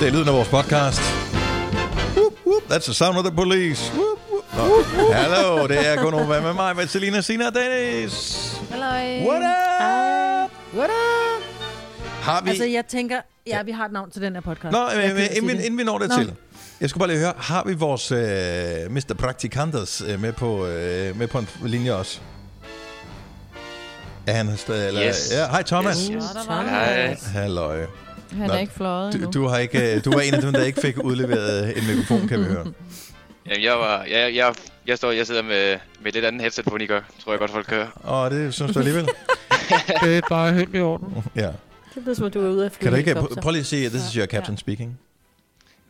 Det er lyden af vores podcast. Whoop, whoop, that's the sound of the police. Whoop, whoop. Nå. Hallo, det er Gunova med mig, med Selina, Sina og Dennis. Halløj. What up? What up? Har vi... Altså, jeg tænker, ja, vi har et navn til den her podcast. Nå, ikke sige inden, inden vi når det Nå. til. Jeg skulle bare lige høre, har vi vores øh, Mr. Praktikanters øh, med, på, øh, med på en linje også? Er han stadig... Eller, Yes. Ja, hej Thomas. Yes, yes. var Hej. Halløj. Han Nå, er ikke fløjet. Du, du, har ikke, du var en af dem, der ikke fik udleveret en mikrofon, kan vi høre. Jamen, jeg, var, jeg, jeg, jeg, står, jeg sidder med, med et lidt andet headset på, end I gør. Tror jeg godt, folk kører. Og det synes du alligevel? Det er bare helt i orden. Ja. Det lyder som, du er ude af Kan du ikke pr- prøv lige at sige, this is your captain speaking?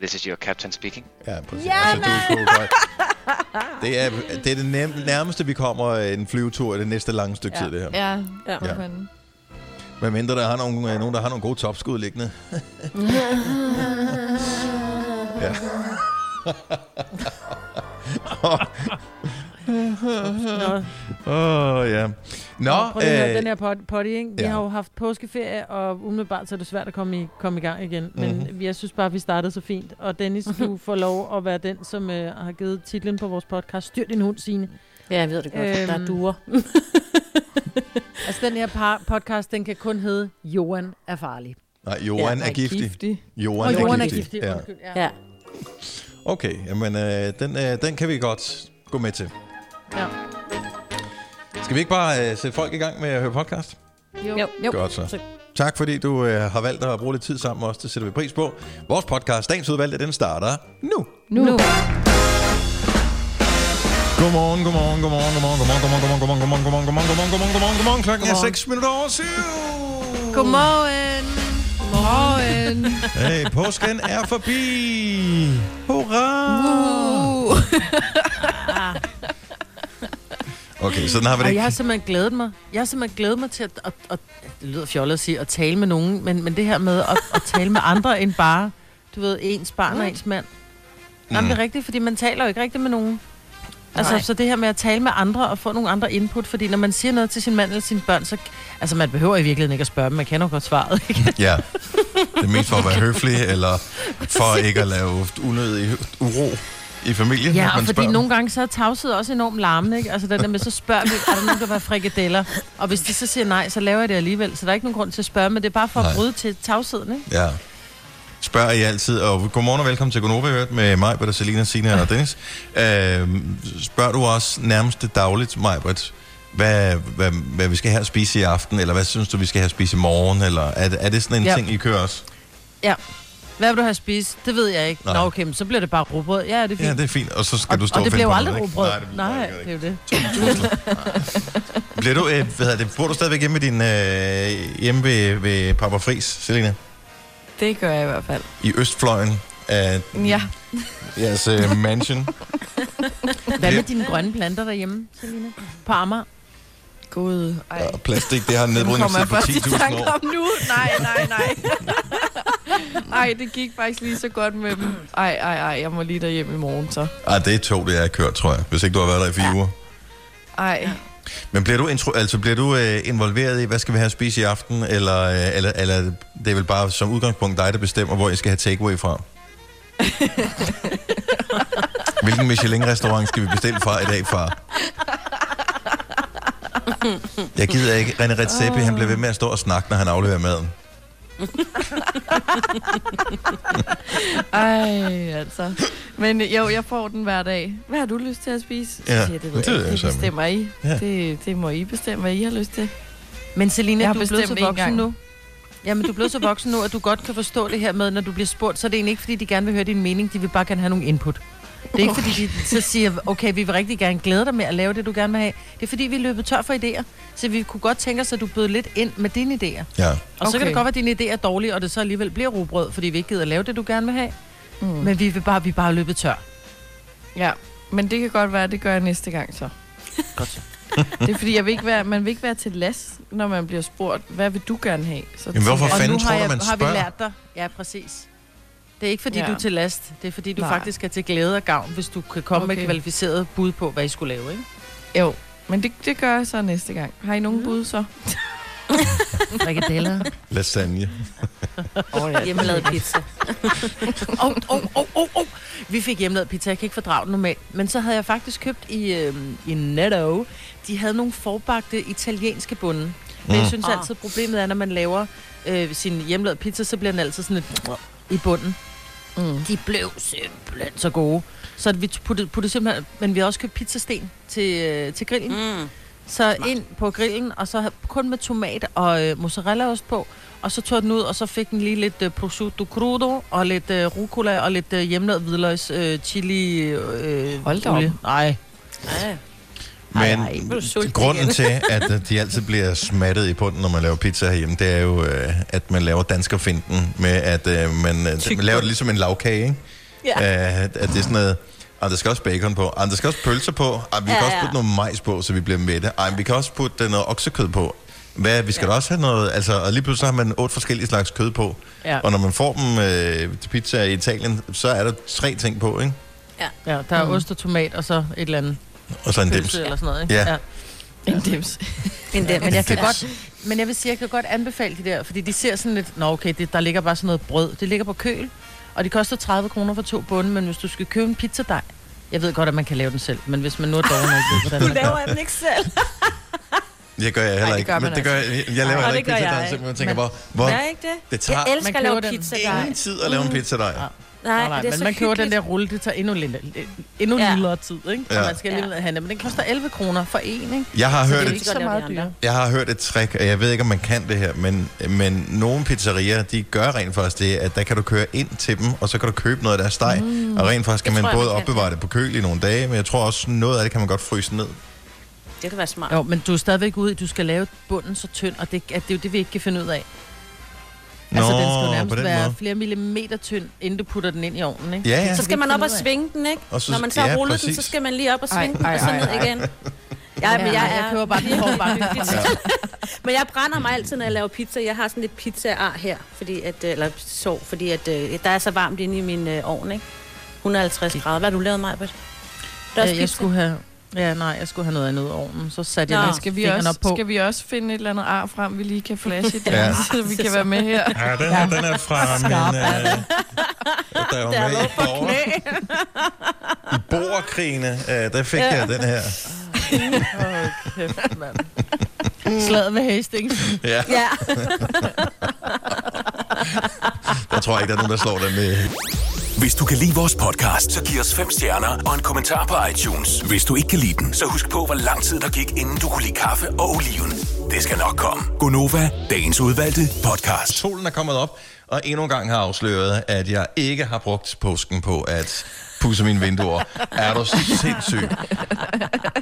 This is your captain speaking. Ja, præcis. Ja, altså, du, du, du, det, er, det er det nærmeste, vi kommer en flyvetur i det næste lange stykke Ja. tid, det her. Ja, Ja. ja. Men, Hvad mindre der har nogle, øh, nogen, der har nogle gode topskud liggende. ja. Åh, oh, ja. Nå, prøv lige at høre øh, den her pot- potty, ikke? Vi ja. har jo haft påskeferie, og umiddelbart så er det svært at komme i, komme i gang igen. Men Mhm. jeg synes bare, vi startede så fint. Og Dennis, du får lov at være den, som øh, har givet titlen på vores podcast. Styr din hund, Signe. Ja, jeg ved det godt. Øhm, Der er duer. Altså, den her par- podcast, den kan kun hedde Johan er farlig. nej, Johan ja, er giftig. giftig. Johan, Og Johan er giftig. giftig. Ja. Undskyld, ja. Okay, jamen, øh, den, øh, den kan vi godt gå med til. Ja. Skal vi ikke bare øh, sætte folk i gang med at høre podcast? Jo. Jo. jo. Godt så. Så- Tak fordi du øh, har valgt at bruge lidt tid sammen med os. Det sætter vi pris på. Vores podcast, dagens udvalgte, den starter nu. Nu. nu. Godmorgen, godmorgen, godmorgen, godmorgen, godmorgen, godmorgen, godmorgen, godmorgen, godmorgen, godmorgen, godmorgen, godmorgen, godmorgen, godmorgen. Klokken er Godmorgen. 6 minutter over 7. Godmorgen. Godmorgen. Hey, påsken er forbi. Hurra! Uh. Okay, sådan har vi det Og jeg har ikke. simpelthen glædet mig. Jeg har simpelthen glædet mig til at, at, at, at det lyder fjollet at sige, at tale med nogen, men, men det her med at, at tale med andre end bare, du ved, ens barn og ens mand. Jamen, det er rigtigt, fordi man taler jo ikke rigtigt med nogen. Altså, Nej. så det her med at tale med andre og få nogle andre input, fordi når man siger noget til sin mand eller sine børn, så... Altså, man behøver i virkeligheden ikke at spørge dem, man kender godt svaret, ikke? Ja, det er mest for at være høflig, eller for ikke at lave unødig uro i familien. Ja, man fordi nogle gange så er tavshed også enormt larmende, ikke? Altså, det der med, så spørger vi, er der nogen, der vil have frikadeller? Og hvis de så siger nej, så laver jeg det alligevel. Så der er ikke nogen grund til at spørge, men det er bare for Nej. at bryde til tavsheden, ikke? Ja. Spørger I altid, og godmorgen og velkommen til Gonova Hørt med mig, Britta, Selina, Sina og Dennis. Øh, spørger du også nærmest det dagligt, Majbert, hvad, hvad, hvad vi skal have at spise i aften, eller hvad synes du, vi skal have at spise i morgen, eller er, det- er det sådan en Ja. ting, I kører også? Hvad vil du have spist? Det ved jeg ikke. Nej. Nå, okay, men så bliver det bare rugbrød. Ja, det er fint. Ja, det er fint, og så skal og, du stå og det finde bliver jo aldrig rugbrød. Nej, det, Nej, nej, det er jo det. det. Bliver du, øh, hvad hedder det, bor du stadigvæk hjemme, din, øh, hjemme ved, ved Papa Fris, Selina? Det gør jeg i hvert fald. I Østfløjen af Ja. jeres øh, mansion? Hvad med dine grønne planter derhjemme, Selina? På Amager? Gud. Ej. Og plastik, det har nedbrydningstid på først i 10.000 tanke år. om nu. Nej, nej, nej. Ej, det gik faktisk lige så godt med dem. Ej, ej, ej, jeg må lige derhjem i morgen så. Ah, det er tog, det jeg har kørt, tror jeg. Hvis ikke du har været der i fire ja. uger. Ej, Men bliver du, intro, altså, bliver du øh, involveret i, hvad skal vi have at spise i aften? Eller, øh, eller, eller det er vel bare som udgangspunkt dig, der bestemmer, hvor jeg skal have takeaway fra? Hvilken Michelin-restaurant skal vi bestille fra i dag, far? Jeg gider ikke. René Redzepi, han bliver ved med at stå og snakke, når han afleverer maden. ej, altså. Men jo, jeg får den hver dag. Hvad har du lyst til at spise? Så Ja, siger det ved det jeg Det sammen. bestemmer I. Ja. Det, det må I bestemme, hvad I har lyst til. Men Selina, Jeg har du er blevet så voksen gang. nu. Jamen, du er blevet så voksen nu, at du godt kan forstå det her med, når du bliver spurgt, så er det egentlig ikke, fordi de gerne vil høre din mening, de vil bare gerne have nogle input. Det er ikke, fordi de så siger, okay, vi vil rigtig gerne glæde dig med at lave det, du gerne vil have. Det er, fordi vi er løbet tør for idéer. Så vi kunne godt tænke os, at du bød lidt ind med dine idéer. Ja. Og så kan Okay. det godt være, at dine idéer er dårlige, og det så alligevel bliver rugbrød, fordi vi ikke gider at lave det, du gerne vil have. Mm. Men vi vil bare, vi bare løbet tør. Ja, men det kan godt være, at det gør jeg næste gang så. Godt så. Det er fordi, jeg vil ikke være, man vil ikke være til last, når man bliver spurgt, hvad vil du gerne have? Så Jamen, hvorfor tænker Og jeg, fanden nu har, tror du, jeg, man har vi spørger? lært dig. Ja, præcis. Det er ikke, fordi Ja. du er til last. Det er, fordi du Nej. Faktisk er til glæde og gavn, hvis du kan komme okay. med kvalificeret bud på, hvad I skulle lave, ikke? Jo, men det, det gør jeg så næste gang. Har I nogen Mm. bud så? Frikadeller. Lasagne. Oh, ja. Hjemmelavet pizza. Oh, oh, oh, oh, oh. Vi fik hjemmelavet pizza, jeg kan ikke fordrage den normalt. Men så havde jeg faktisk købt i, øh, i Netto, de havde nogle forbagte italienske bunde. Men jeg Mm. synes Ah. altid, problemet er, når man laver øh, sin hjemmelavede pizza, så bliver den altid sådan lidt i bunden. Mm. De blev simpelthen så gode. Så vi puttede, puttede simpelthen, men vi har også købt pizzasten til, øh, til grillen. Mm. Så ind på grillen, og så kun med tomat og øh, mozzarellaost på. Og så tog den ud, og så fik den lige lidt øh, prosciutto crudo, og lidt øh, rucola, og lidt øh, hjemmelavet hvidløgs øh, chili øh, Hold da olie. op. Nej. Ja. Men Ej, ej, grunden til, at øh, de altid bliver smattet i bunden, når man laver pizza herhjemme, det er jo, øh, at man laver danskerfinden med, at øh, man, man laver det ligesom en lavkage, ikke? Ja. At det er sådan noget, og der skal også bacon på, og der skal også pølser på, og vi Ja, kan også ja. putte noget majs på, så vi bliver mætte. Men vi kan også putte noget oksekød på. Hvad, vi skal ja. da også have noget, altså, og lige pludselig så har man otte forskellige slags kød på. Ja. Og når man får dem øh, til pizza i Italien, så er der tre ting på, ikke? ja, der er Mm. ost og tomat, og så et eller andet Og så en dims. pølse eller sådan noget. Ikke? Ja. En dims. En dem. Men jeg kan Dims. godt, men jeg vil sige, jeg kan godt anbefale de der, fordi de ser sådan lidt, nå okay, det, der ligger bare sådan noget brød. Det ligger på køl, og de koster 30 kroner for to bunde, men hvis du skal købe en pizzadej, jeg ved godt, at man kan lave den selv, men hvis man nu er dårlig, ikke ved, hvordan Du man gør. laver den ikke selv. Det gør jeg heller Ej, det ikke. gør men man det gør jeg, jeg laver Ej, heller det ikke gør pizza, jeg. der simpelthen tænker Men- bare, hvor Er ikke det? det tager Jeg elsker Man at lave køber den pizza ingen tid at lave en pizza der. Ja. Nej, Nej, det er men så man køber den der rulle, det tager endnu, lidt, endnu Ja. ja. tid, ikke? Ja. Ja. man skal alligevel have den. Men den koster 11 kroner for en, ikke? Jeg har Så hørt det er et ikke så meget dyrere. Jeg har hørt et trick, og jeg ved ikke, om man kan det her, men, men nogle pizzerier, de gør rent faktisk det, at der kan du køre ind til dem, og så kan du købe noget af deres steg. Mm. Og rent faktisk kan Det man tror jeg, både man kan, opbevare det på køl i nogle dage, men jeg tror også, noget af det kan man godt fryse ned. Det kan være smart. Jo, men du er stadigvæk ude du skal lave bunden så tynd, og det, at det er jo det, vi ikke kan finde ud af. Nå, altså, den skal nærmest den være måde. flere millimeter tynd, inden du putter den ind i ovnen, ikke? Ja, ja. Så skal man op og svinge den, ikke? Og så- Når man så har ja, rullet den, præcis. så skal man lige op og Ej, svinge den, ej, og så ej, ned ej. igen. Ja, men jeg, jeg er, køber bare den hårdbagte. men jeg brænder mig altid, når jeg laver pizza. Jeg har sådan lidt pizza-ar her, fordi at, øh, eller sov, fordi at, øh, der er så varmt inde i min øh, ovn, ikke? 150 grader. Hvad har du lavet, Majbert? Er Øh, jeg pizza. skulle have... Ja, nej, jeg skulle have noget andet i ovnen. Så satte jeg Nå. lige Skal vi, også, op på. skal vi også finde et eller andet ar frem, vi lige kan flashe det, Ja. ja. så vi kan være med her? Ja, den, her, den er fra min... Øh, der var med i, i borgerkrigene. Øh, der fik jeg den her. Åh, kæft, mand. Slaget ved Hastings. Ja, Ja. der tror jeg ikke, der er nogen, der slår den med. Hvis du kan lide vores podcast, så giv os fem stjerner og en kommentar på iTunes. Hvis du ikke kan lide den, så husk på, hvor lang tid der gik, inden du kunne lide kaffe og oliven. Det skal nok komme. Gonova, dagens udvalgte podcast. Solen er kommet op, og endnu en gang har afsløret, at jeg ikke har brugt påsken på at pusse mine vinduer. Er du sindssyg?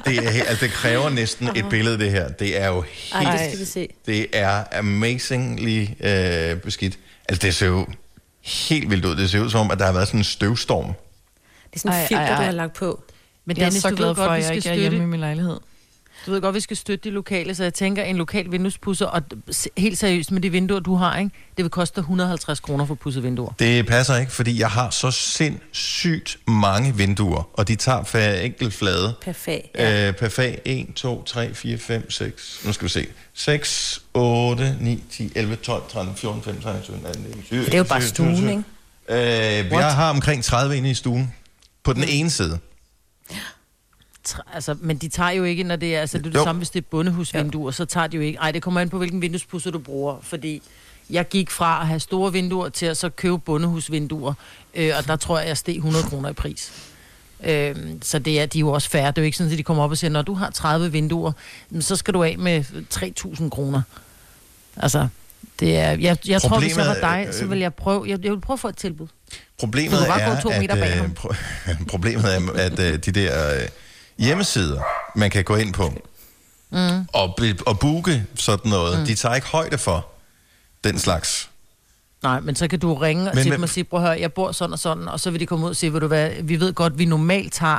Det, er, altså, det kræver næsten et billede, det her. Det er jo Ej, helt... det skal vi se. Det er amazingly øh, beskidt. Altså, det ser jo helt vildt ud. Det ser ud som om, at der har været sådan en støvstorm. Det er sådan en filter, ej, ej. du har lagt på. Men Jeg er så glad for, godt, at jeg skal ikke er hjemme i min lejlighed. Du ved godt, vi skal støtte de lokale, så jeg tænker, en lokal vinduespusser, og helt seriøst med de vinduer, du har, ikke? det vil koste dig 150 kroner for at pusse vinduer. Det passer ikke, fordi jeg har så sindssygt mange vinduer, og de tager for enkelt flade. Perfekt. Ja. Ja. Øh, per fag 1, 2, 3, 4, 5, 6. Nu skal vi se. 6, 8, 9, 10, 11, 12, 13, 14, 15, 16, 17, 18, 19, 20. Det er jo bare stuen, ikke? Øh, jeg har omkring 30 inde i stuen. På den ene side. Altså, men de tager jo ikke, når det er, altså, det er det Jo. samme, hvis det er bundehusvinduer, så tager de jo ikke. Ej, det kommer an på, hvilken vinduespusser du bruger, fordi jeg gik fra at have store vinduer til at så købe bundehusvinduer, øh, og der tror jeg, jeg steg 100 kroner i pris. Øh, så det er, de er jo også færre. Det er jo ikke sådan, at de kommer op og siger, når du har 30 vinduer, så skal du af med 3.000 kroner. Altså, det er, jeg, jeg tror, hvis jeg var er, dig, så vil jeg prøve, jeg, jeg vil prøve at få et tilbud. Problemet er, at, øh, pro- problemet er, at øh, de der øh, hjemmesider, man kan gå ind på mm. og, og booke sådan noget, mm. de tager ikke højde for den slags. Nej, men så kan du ringe Men men, til dem og sige, prøv at høre, jeg bor sådan og sådan, og så vil de komme ud og sige, ved du hvad, vi ved godt, vi normalt tager,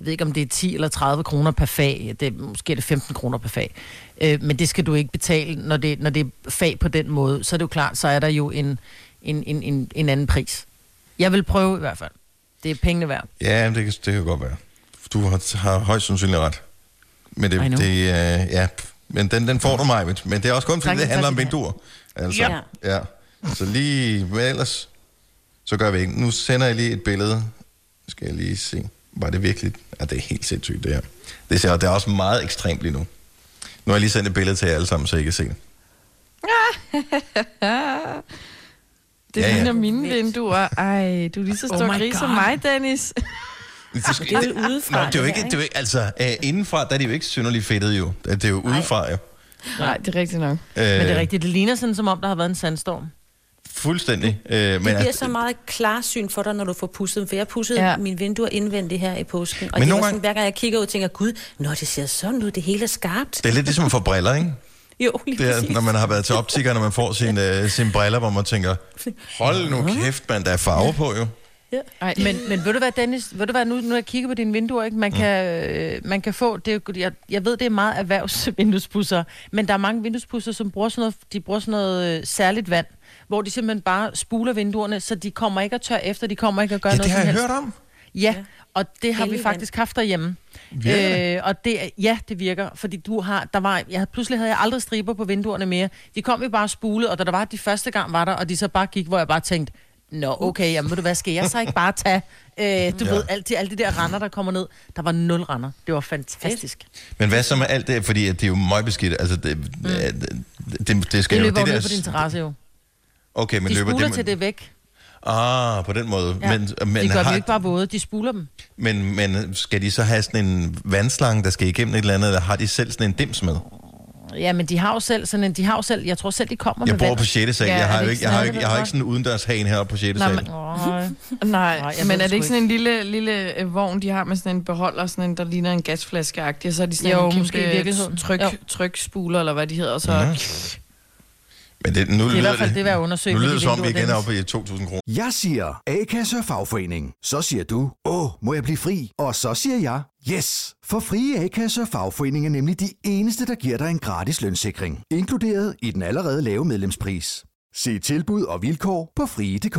jeg ved ikke om det er 10 eller 30 kroner per fag, det måske er det 15 kroner per fag, øh, men det skal du ikke betale, når det, når det er fag på den måde, så er det jo klart, så er der jo en, en, en, en, en anden pris. Jeg vil prøve i hvert fald. Det er pengene værd. Ja, det kan, det kan godt være. Du har, har højst sandsynligt ret. Men, det, det, øh, ja, men den, den får du mig, men det er også kun fordi, Tak, det handler om vinduer. Altså, Ja. ja. Så lige, men ellers, så gør vi ikke. Nu sender jeg lige et billede. Skal jeg lige se. Var det virkelig? Ja, det er helt sindssygt, det her. Det, ser, det er også meget ekstremt lige nu. Nu har jeg lige sendt et billede til jer alle sammen, så I kan se det. Det Ja, ja. ligner mine vinduer. Ej, du er lige så stor Oh oh my gris som mig, Dennis. Det, skal, Det er jo udefra. Nå, det er jo ikke, det er jo ikke altså, øh, indenfra, der er de jo ikke synderligt fedtet jo. Det er jo udefra jo. Nej, det er rigtigt nok. Øh, Men det er rigtigt, det ligner sådan, som om der har været en sandstorm. Fuldstændig. Øh, men Det bliver så meget klarsyn for dig, når du får pudset dem, for jeg pudsede Ja. mine vinduer indvendigt her i påsken. Og Men det nogle var sådan, gange- hver gang jeg kigger ud, tænker gud, når det ser sådan ud, det hele er skarpt. det er lidt ligesom at få briller, ikke? Jo, lige Det er, præcis. når man har været til optiker, når man får sine, øh, sine briller, hvor man tænker, hold nu kæft, man, der er farve på jo. Ej, Men, men ved du hvad, Dennis, ved du hvad, nu, nu jeg kigger på dine vinduer, ikke? Man, kan, øh, man kan få, det er, jeg, jeg ved, det er meget erhvervsvinduespusser, men der er mange vinduespusser, som bruger sådan noget, de bruger sådan noget øh, særligt vand, hvor de simpelthen bare spuler vinduerne, så de kommer ikke at tørre efter, de kommer ikke at gøre Ja, noget det har jeg helst. hørt om. Ja, og det har vi Hellig faktisk haft derhjemme. Virker? Øh, og det, ja, det virker, fordi du har, der var, jeg, pludselig havde jeg aldrig striber på vinduerne mere. De kom jo bare spulet, og da der var de første gang var der, og de så bare gik, hvor jeg bare tænkte, Nå, okay, jamen ved du hvad, skal jeg så ikke bare tage, øh, du Ja. ved, alle de, alle de der render, der kommer ned. Der var nul render. Det var fantastisk. Men hvad så med alt det, fordi det er jo møgbeskidt, altså det, mm. det, det, det skal Det jo... løber jo det på din terrasse jo. Okay, men De løber spuler det... til det væk. Ah, på den måde. Ja. Men, Men, de gør har, jo ikke bare våde, de spuler dem. men, men skal de så have sådan en vandslange, der skal igennem et eller andet, eller har de selv sådan en dims med? Ja, men de har jo selv sådan en, de har jo selv, jeg tror selv, de kommer Jeg med bor på 6. sal, Ja, jeg har jo ikke jeg har sådan, ikke, jeg har ikke sådan en udendørshagen her på 6. Nej, sal. men- Nej. Nej, ved men er det ikke sådan en lille, lille øh, vogn, de har med sådan en beholder, sådan en, der ligner en gasflaske og så er de sådan Jo, en kæmpe måske i virkeligheden. tryk, trykspuler, eller hvad de hedder, og så... Ja. Men det, nu Det er i hvert fald det, det, værd at undersøge. nu lyder de det som om, vi igen er oppe i 2.000 kroner. Jeg siger A-kasse og fagforening. Så siger du, åh, må jeg blive fri? Og så siger jeg, yes! For frie A-kasse og fagforening er nemlig de eneste, der giver dig en gratis lønssikring. Inkluderet i den allerede lave medlemspris. Se tilbud og vilkår på frie.dk.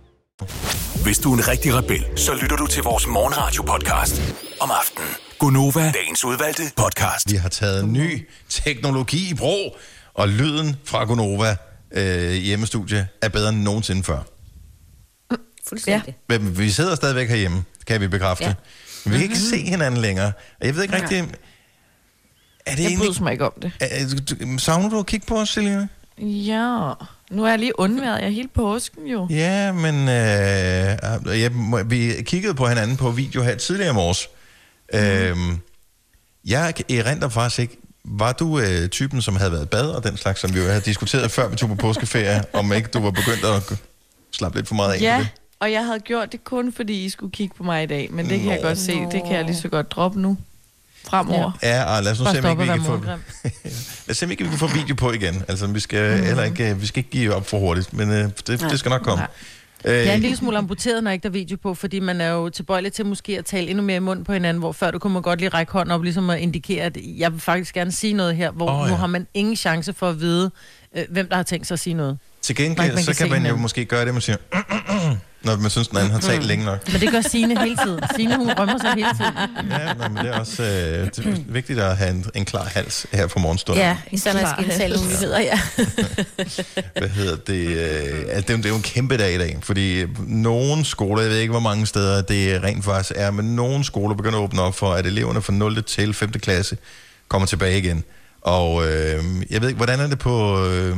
Hvis du er en rigtig rebel, så lytter du til vores morgenradio-podcast om aftenen. Gunova, dagens udvalgte podcast. Vi har taget ny teknologi i brug, og lyden fra Gonova øh, hjemmestudie er bedre end nogensinde før. Fuldstændig. Men vi sidder stadigvæk herhjemme, kan vi bekræfte. Ja. Ja. Men vi kan ikke se hinanden længere. Og jeg ved ikke rigtig... Er det Jeg egentlig... bryder mig ikke om det. Er- er- Savner du at kigge på os, Selina? Ja, nu er jeg lige undværet. Jeg helt på påsken jo. Ja, men øh, jeg, vi kiggede på hinanden på video her tidligere i morges. Mm. Øhm, jeg erindrer faktisk ikke, var du øh, typen, som havde været bad og den slags, som vi jo havde diskuteret før vi tog på påskeferie, om ikke du var begyndt at slappe lidt for meget af Ja, det? og jeg havde gjort det kun, fordi I skulle kigge på mig i dag. Men det kan jeg Nå. godt se. Det kan jeg lige så godt droppe nu. Fremover. Ja, og lad os nu se, om ikke vi kan få, lad os se, om ikke vi kan få video på igen. Altså, vi skal, mm. heller ikke, øh, vi skal ikke give op for hurtigt, men øh, det, det skal nok komme. Øh, Jeg er en lille smule amputeret, når ikke der er video på, fordi man er jo tilbøjelig til måske at tale endnu mere i munden på hinanden, hvor før du kunne man godt lige række hånden op, ligesom at indikere, at jeg vil faktisk gerne sige noget her, hvor oh, ja. nu har man ingen chance for at vide, øh, hvem der har tænkt sig at sige noget. Til Man- gengæld, man så kan man jo hinanden. måske gøre det, man siger, når man synes, den anden har talt længe nok. Men det gør Signe hele tiden. Signe, hun rømmer sig hele tiden. Ja, men det er også øh, det er vigtigt at have en, en klar hals her på morgenstunden. Ja, især når jeg skal indtale nogle nyheder, ja. Hvad hedder det? Øh, altså, det, er jo- det er jo en kæmpe dag i dag, fordi nogle skoler, jeg ved ikke, hvor mange steder det rent faktisk er, men nogle skoler begynder at åbne op for, at eleverne fra 0. til 5. klasse kommer tilbage igen. Og øh, jeg ved ikke, hvordan er det på, øh,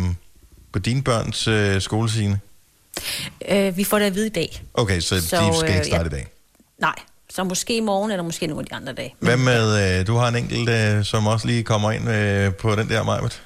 på dine børns øh, skolescene? Øh, vi får det at vide i dag. Okay, så, så de skal øh, ikke starte ja. i dag. Nej, så måske i morgen, eller måske nogle af de andre dage. Hvad med, øh, du har en enkelt, øh, som også lige kommer ind øh, på den der, Majbert?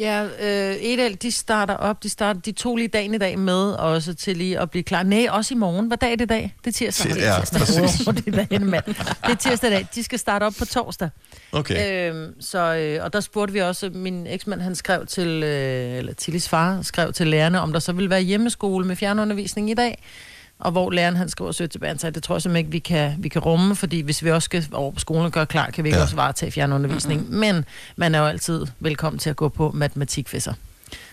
Ja, øh, Edel, de starter op. De, starter, de tog lige dagen i dag med også til lige at blive klar. Nej, også i morgen. Hvad dag er det i dag? Det er tirsdag. Ti- Det er ja, tirsdag. det, er dagen, mand. det er tirsdag i dag. De skal starte op på torsdag. Okay. Øhm, så, øh, og der spurgte vi også, min eksmand han skrev til, øh, eller Tillis far skrev til lærerne, om der så ville være hjemmeskole med fjernundervisning i dag. Og hvor læreren han skriver sødt tilbage, han det tror jeg simpelthen ikke, vi kan, vi kan rumme, fordi hvis vi også skal over på skolen og gøre klar, kan vi ikke Ja. ja. også varetage fjernundervisning. Mm-hmm. Men man er jo altid velkommen til at gå på matematikfisser.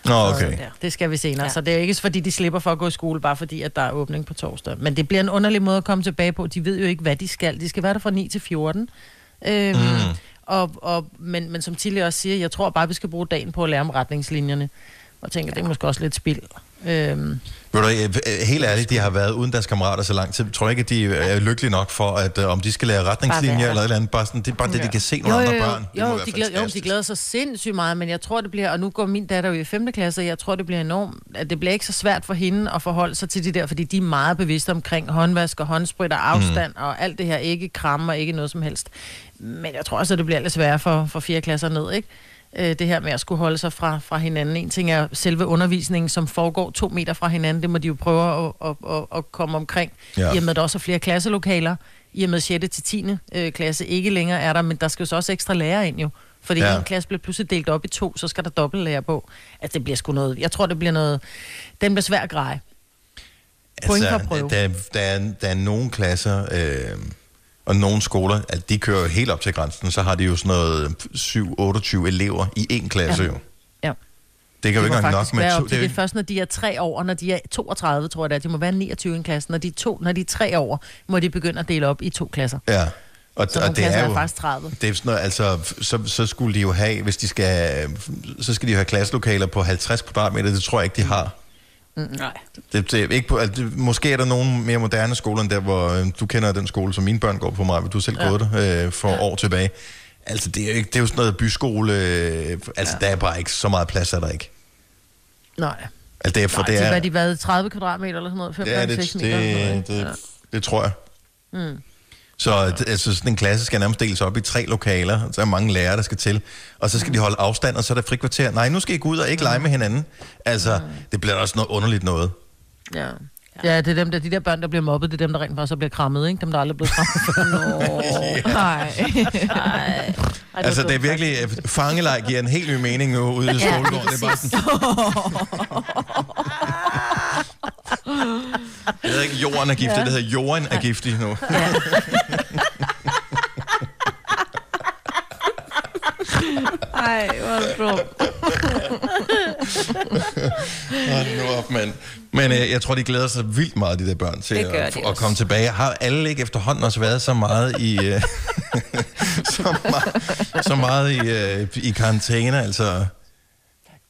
Nå, okay. Det skal vi senere. Ja. Så det er ikke fordi, de slipper for at gå i skole, bare fordi, at der er åbning på torsdag. Men det bliver en underlig måde at komme tilbage på. De ved jo ikke, hvad de skal. De skal være der fra 9 til 14. Øhm, mm. og, og, men, men som Tilly også siger, jeg tror bare, vi skal bruge dagen på at lære om retningslinjerne. Og tænker, det er måske også lidt spild. Øhm, Ved du, øh, helt ærligt, de har været uden deres kammerater så lang tid. Jeg tror ikke, at de er lykkelige nok for, at øh, om de skal lære retningslinjer eller et eller andet. Bare sådan, det er bare det, de kan se nogle jo, andre jo, jo. børn. Det må Jo, være de glæder, jo, de glæder sig sindssygt meget, men jeg tror, det bliver, og nu går min datter jo i 5. klasse, og jeg tror, det bliver enormt, at det bliver ikke så svært for hende at forholde sig til de der, fordi de er meget bevidste omkring håndvask og håndsprit og afstand mm. og alt det her, ikke kram og ikke noget som helst. Men jeg tror også, at det bliver lidt sværere for, for 4. klasser ned, ikke? Øh, det her med at skulle holde sig fra, fra hinanden. En ting er selve undervisningen, som foregår to meter fra hinanden. Det må de jo prøve at, at, at, at komme omkring. Ja. I og med, at der også er flere klasselokaler. I og med 6. til 10. Øh, klasse ikke længere er der, men der skal jo så også ekstra lærere ind jo. Fordi Ja. en klasse bliver pludselig delt op i to, så skal der dobbelt lærer på. Altså, det bliver sgu noget... Jeg tror, det bliver noget... Den bliver svær at greje. Prøve. der, der, er, der er nogle klasser øh, og nogle skoler, at de kører jo helt op til grænsen, så har de jo sådan noget 7-28 elever i én klasse Ja. jo. Ja. Det kan jo Det ikke engang nok med to. er jo det ikke- er først, når de er tre år, når de er 32, tror jeg det er. De må være 29 i en klasse. Når de er, to, når de er tre år, må de begynde at dele op i to klasser. Ja. Og, Så og det er er jo, faktisk 30. Det er sådan noget, altså, så, så skulle de jo have, hvis de skal, så skal de jo have klasselokaler på 50 kvadratmeter, det tror jeg ikke, de har. Nej. Det, det er ikke på, altså, det, måske er der nogle mere moderne skoler, end der, hvor øh, du kender den skole, som mine børn går på mig, du har selv ja. gået der øh, for ja. år tilbage. Altså, det er, jo ikke, det er jo sådan noget byskole, øh, altså, ja. der er bare ikke så meget plads, er der ikke. Nej. Altså, det er, for Nej, det det er, hvad de været 30 kvadratmeter eller sådan noget? 5 ja, det, 6 meter eller sådan det, noget, det, det tror jeg. Mm. Så det- altså, sådan en klasse skal nærmest deles op i tre lokaler. Så er mange lærere, der skal til. Og så skal de holde afstand, og så er der frikvarter. Nej, nu skal I gå ud og ikke lege med hinanden. Altså, det bliver også noget underligt noget. Ja. Ja, det er dem der, de der børn, der bliver mobbet, det er dem, der rent faktisk så bliver krammet, ikke? Dem, der aldrig er blevet krammet. Nå, nej. nej. Altså, det er virkelig... øh, Fangeleg giver en helt ny mening nu ude i Ja, skolegården. Det er bare sådan... Det hedder ikke jorden er giftig, Ja. det hedder jorden er giftig nu. Ej, hvor dumt. Hold nu op, mand. Men øh, jeg tror, de glæder sig vildt meget, de der børn, til at, at komme tilbage. Har alle ikke efterhånden også været så meget i, øh, så meget, så meget i, øh, i karantæne? Altså,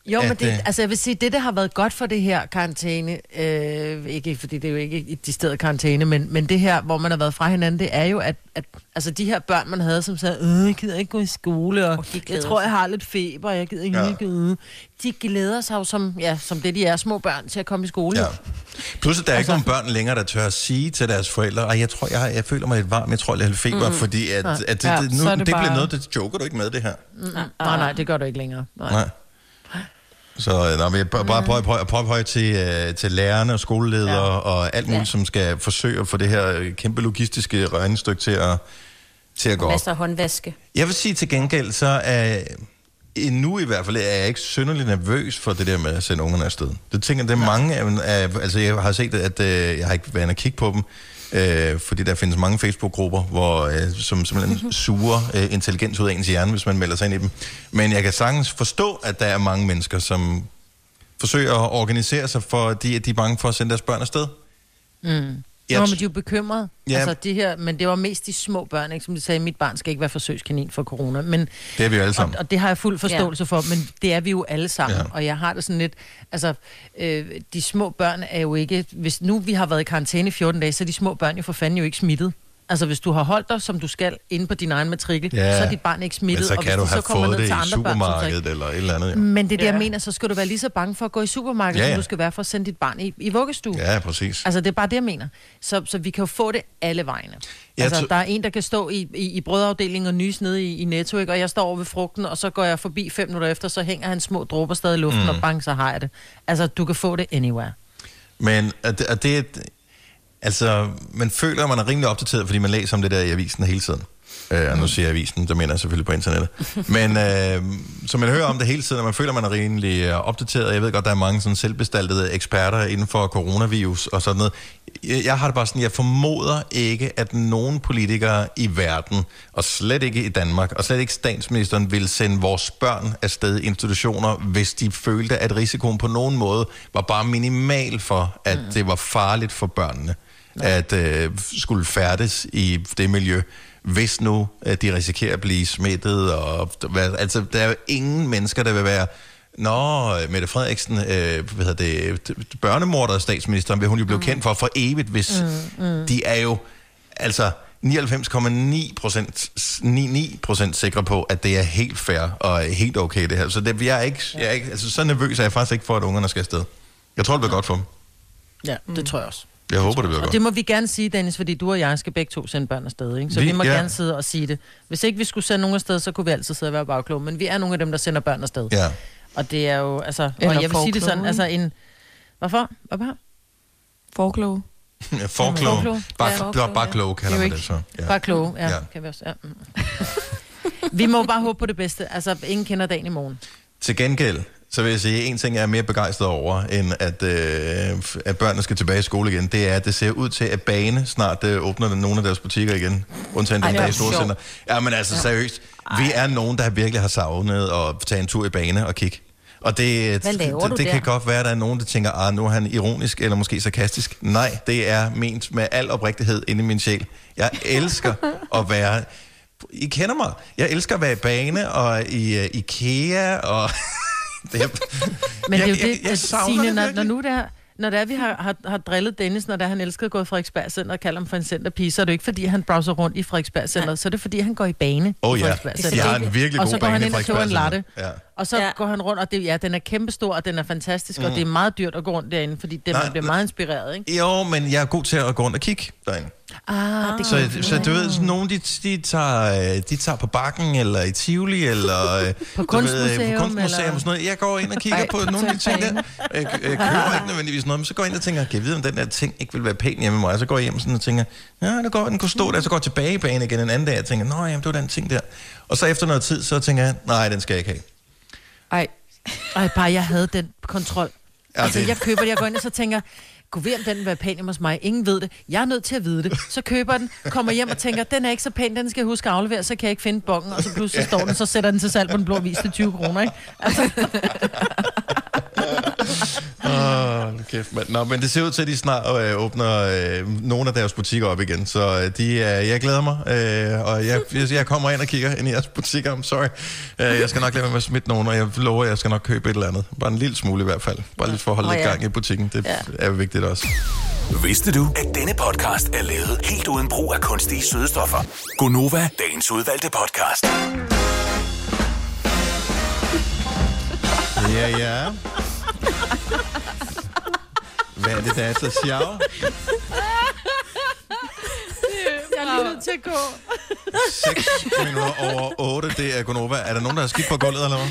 Jo, men at, det, øh, altså jeg vil sige, det, der har været godt for det her karantæne, øh, ikke fordi det er jo ikke i de steder karantæne, men, men det her, hvor man har været fra hinanden, det er jo, at, at altså de her børn, man havde, som sagde, øh, jeg gider ikke gå i skole, og jeg glæder tror, jeg har lidt feber, og jeg gider ikke Ja. ja. gå. De glæder sig jo som, ja, som det, de er, små børn, til at komme i skole. Ja. Pludselig der er ikke Altså- nogen børn længere, der tør at sige til deres forældre, at jeg tror, jeg, jeg føler mig lidt varm, jeg tror, jeg har lidt feber, mm. fordi at, Ja. at det, Ja, det, nu, det, det bare- bliver noget, det joker du ikke med, det her. Mm, nej, nej, det gør du ikke længere. Nej. Nej. Så øh, nå, men bare bare prøve, prøve, prøve, prøve til, øh, til lærerne og skoleledere ja. Og alt muligt, Ja. som skal forsøge at få det her øh, kæmpe logistiske regnestykke til at, til at gå op. Masser af håndvaske. Jeg vil sige til gengæld, så er endnu i hvert fald er jeg ikke synderlig nervøs for det der med at sende ungerne afsted. Det tænker det er mange af, af altså jeg har set, at øh, jeg har ikke været inde og kigge på dem, øh, fordi der findes mange Facebook-grupper, hvor, øh, som simpelthen suger øh, intelligens ud af ens hjerne, hvis man melder sig ind i dem. Men jeg kan sagtens forstå, at der er mange mennesker, som forsøger at organisere sig, fordi at de er bange for at sende deres børn afsted. Mm. Jeg Nå, men de er jo bekymrede. Ja. Altså, de her, men det var mest de små børn, ikke? som de sagde, mit barn skal ikke være forsøgskanin for corona. Men, Det er vi jo alle og, sammen. og det har jeg fuld forståelse ja. for, men det er vi jo alle sammen. Ja. Og jeg har det sådan lidt, altså, øh, de små børn er jo ikke, hvis nu vi har været i karantæne i 14 dage, så er de små børn jo for fanden jo ikke smittet. Altså, hvis du har holdt dig, som du skal, inde på din egen matrikel, Ja. så er dit barn ikke smittet. Men så og kan hvis du de have så kommer fået det til i andre børn, så supermarkedet ikke- eller et eller andet. Ja, Men det er det, jeg Ja. mener, så skal du være lige så bange for at gå i supermarkedet, Ja, som du skal være for at sende dit barn i, i vuggestue. ja præcis. Altså, det er bare det, jeg mener. Så, så vi kan jo få det alle vegne. Jeg altså, der er en, der kan stå i, i, i brødafdelingen og nys nede i, i Netto, ikke? og jeg står over ved frugten, og så går jeg forbi fem minutter efter, så hænger han små dråber stadig i luften, mm. og bang, så har jeg det. Altså, du kan få det anywhere. Men er det, er det et, altså, man føler, at man er rimelig opdateret, fordi man læser om det der i avisen hele tiden. Øh, og nu siger jeg avisen, der mener jeg selvfølgelig på internettet. Men øh, så man hører om det hele tiden, og man føler, man er rimelig øh, opdateret. Jeg ved godt, der er mange sådan selvbestaltede eksperter inden for coronavirus og sådan noget. Jeg, jeg har det bare sådan, jeg formoder ikke, at nogen politikere i verden, og slet ikke i Danmark, og slet ikke statsministeren, vil sende vores børn afsted i institutioner, hvis de følte, at risikoen på nogen måde var bare minimal for, at mm. det var farligt for børnene at øh, skulle færdes i det miljø, hvis nu at de risikerer at blive smittet. Og, hvad- altså, der er jo ingen mennesker, der vil være Nå, Mette Frederiksen, øh, hvad hedder det, børnemorder og statsministeren, vil hun jo blive mm. kendt for for evigt, hvis mm, mm. de er jo, altså 99,9 procent 99 procent sikre på, at det er helt fair og helt okay det her. Så det, jeg er ikke, jeg er ikke, altså, så nervøs er jeg faktisk ikke for, at ungerne skal afsted. Jeg tror, det bliver godt for dem. Ja, det tror jeg også. Jeg håber, det bliver Og godt. det må vi gerne sige, Dennis, fordi du og jeg skal begge to sende børn afsted, ikke? Så Vi- vi, må ja. gerne sidde og sige det. Hvis ikke vi skulle sende nogen afsted, så kunne vi altid sidde og være bagkloge. Men vi er nogle af dem, der sender børn afsted. Ja. Og det er jo, altså... Eller og jeg vil sige det sådan, altså en... Hvorfor? Hvorfor? Forkloge. Ja, forkloge. Forkloge. Bare, Ja, bare, forkloge, bare ja. kloge kalder Det er man det så. Ja. Bare kloge, ja. Ja. ja. Kan vi også, ja. mm. vi må bare håbe på det bedste. Altså, ingen kender dagen i morgen. Til gengæld, så vil jeg sige, at en ting jeg er mere begejstret over, end at, øh, at børnene skal tilbage i skole igen, det er, at det ser ud til, at Bane snart øh, åbner nogle af deres butikker igen. Undtagen den det er i Storcenter. Ja, men altså seriøst. Vi er nogen, der virkelig har savnet at tage en tur i Bane og kigge. Og det, det, du det kan godt være, at der er nogen, der tænker, ah, nu er han ironisk eller måske sarkastisk. Nej, det er ment med al oprigtighed inde i min sjæl. Jeg elsker at være... I kender mig. Jeg elsker at være i Bane og i uh, IKEA og... det er, Men det er jo Jeg- jeg- det, jeg at savner Signe, det når, når nu det er, når det er, vi har, har, har drillet Dennis, når det er, han elsker at gå i Frederiksberg Center og kalder ham for en centerpige, så er det jo ikke, fordi han browser rundt i Frederiksberg Center, så er det, fordi han går i bane Åh i ja, Center. de har en virkelig og god så går bane han i ind og køber en latte. Ja. Og så Ja. ja. går han rundt, og det, ja, den er kæmpestor, og den er fantastisk, mm. og det er meget dyrt at gå rundt derinde, fordi det, Nej, man bliver meget inspireret, ikke? Jo, men jeg er god til at gå rundt og kigge derinde. Ah, det Så, så du ved, sådan nogen, de, de, tager, øh, de tager på bakken, eller i Tivoli, eller øh, På du ved, øh, kunstmuseum, på kunstmuseum eller- og sådan noget. Jeg går ind og kigger Ej, på nogle af de ting der. Jeg, jeg køber ikke nødvendigvis noget, men så går jeg ind og tænker, kan jeg vide, om den der ting ikke vil være pæn hjemme med mig? Og så går jeg hjem sådan og tænker, ja, det går, den kunne stå der. Så går jeg tilbage i banen igen en anden dag, og tænker, nå, jamen, det var den ting der. Og så efter noget tid, så tænker jeg, nej, den skal jeg ikke have. Ej, Ej, bare jeg havde den kontrol. Ja, altså, det- jeg køber det, jeg går ind og så tænker, Gå ved, om den vil være pæn hos mig. Ingen ved det. Jeg er nødt til at vide det. Så køber den, kommer hjem og tænker, den er ikke så pæn, den skal jeg huske at aflevere, så kan jeg ikke finde bongen. Og så pludselig står den, så sætter den til salg på den blå vis til 20 kroner, ikke? Altså, Nå, men det ser ud til, at de snart øh, åbner øh, nogle af deres butikker op igen, så øh, de, øh, jeg glæder mig, øh, og jeg, jeg, jeg kommer ind og kigger ind i jeres butikker, I'm sorry. Øh, jeg skal nok lade være med at smitte nogen, og jeg lover, at jeg skal nok købe et eller andet. Bare en lille smule i hvert fald. Bare lidt for at holde lidt ja. gang i butikken, det Ja. er vigtigt også. Vidste du, at denne podcast er lavet helt uden brug af kunstige sødestoffer? Gonova, dagens udvalgte podcast. Ja, ja. Hvad er det, der er så sjovt? jeg er lige nødt til at gå. 6 minutter over 8, det er Gonova. Er der nogen, der har skidt på gulvet, eller hvad?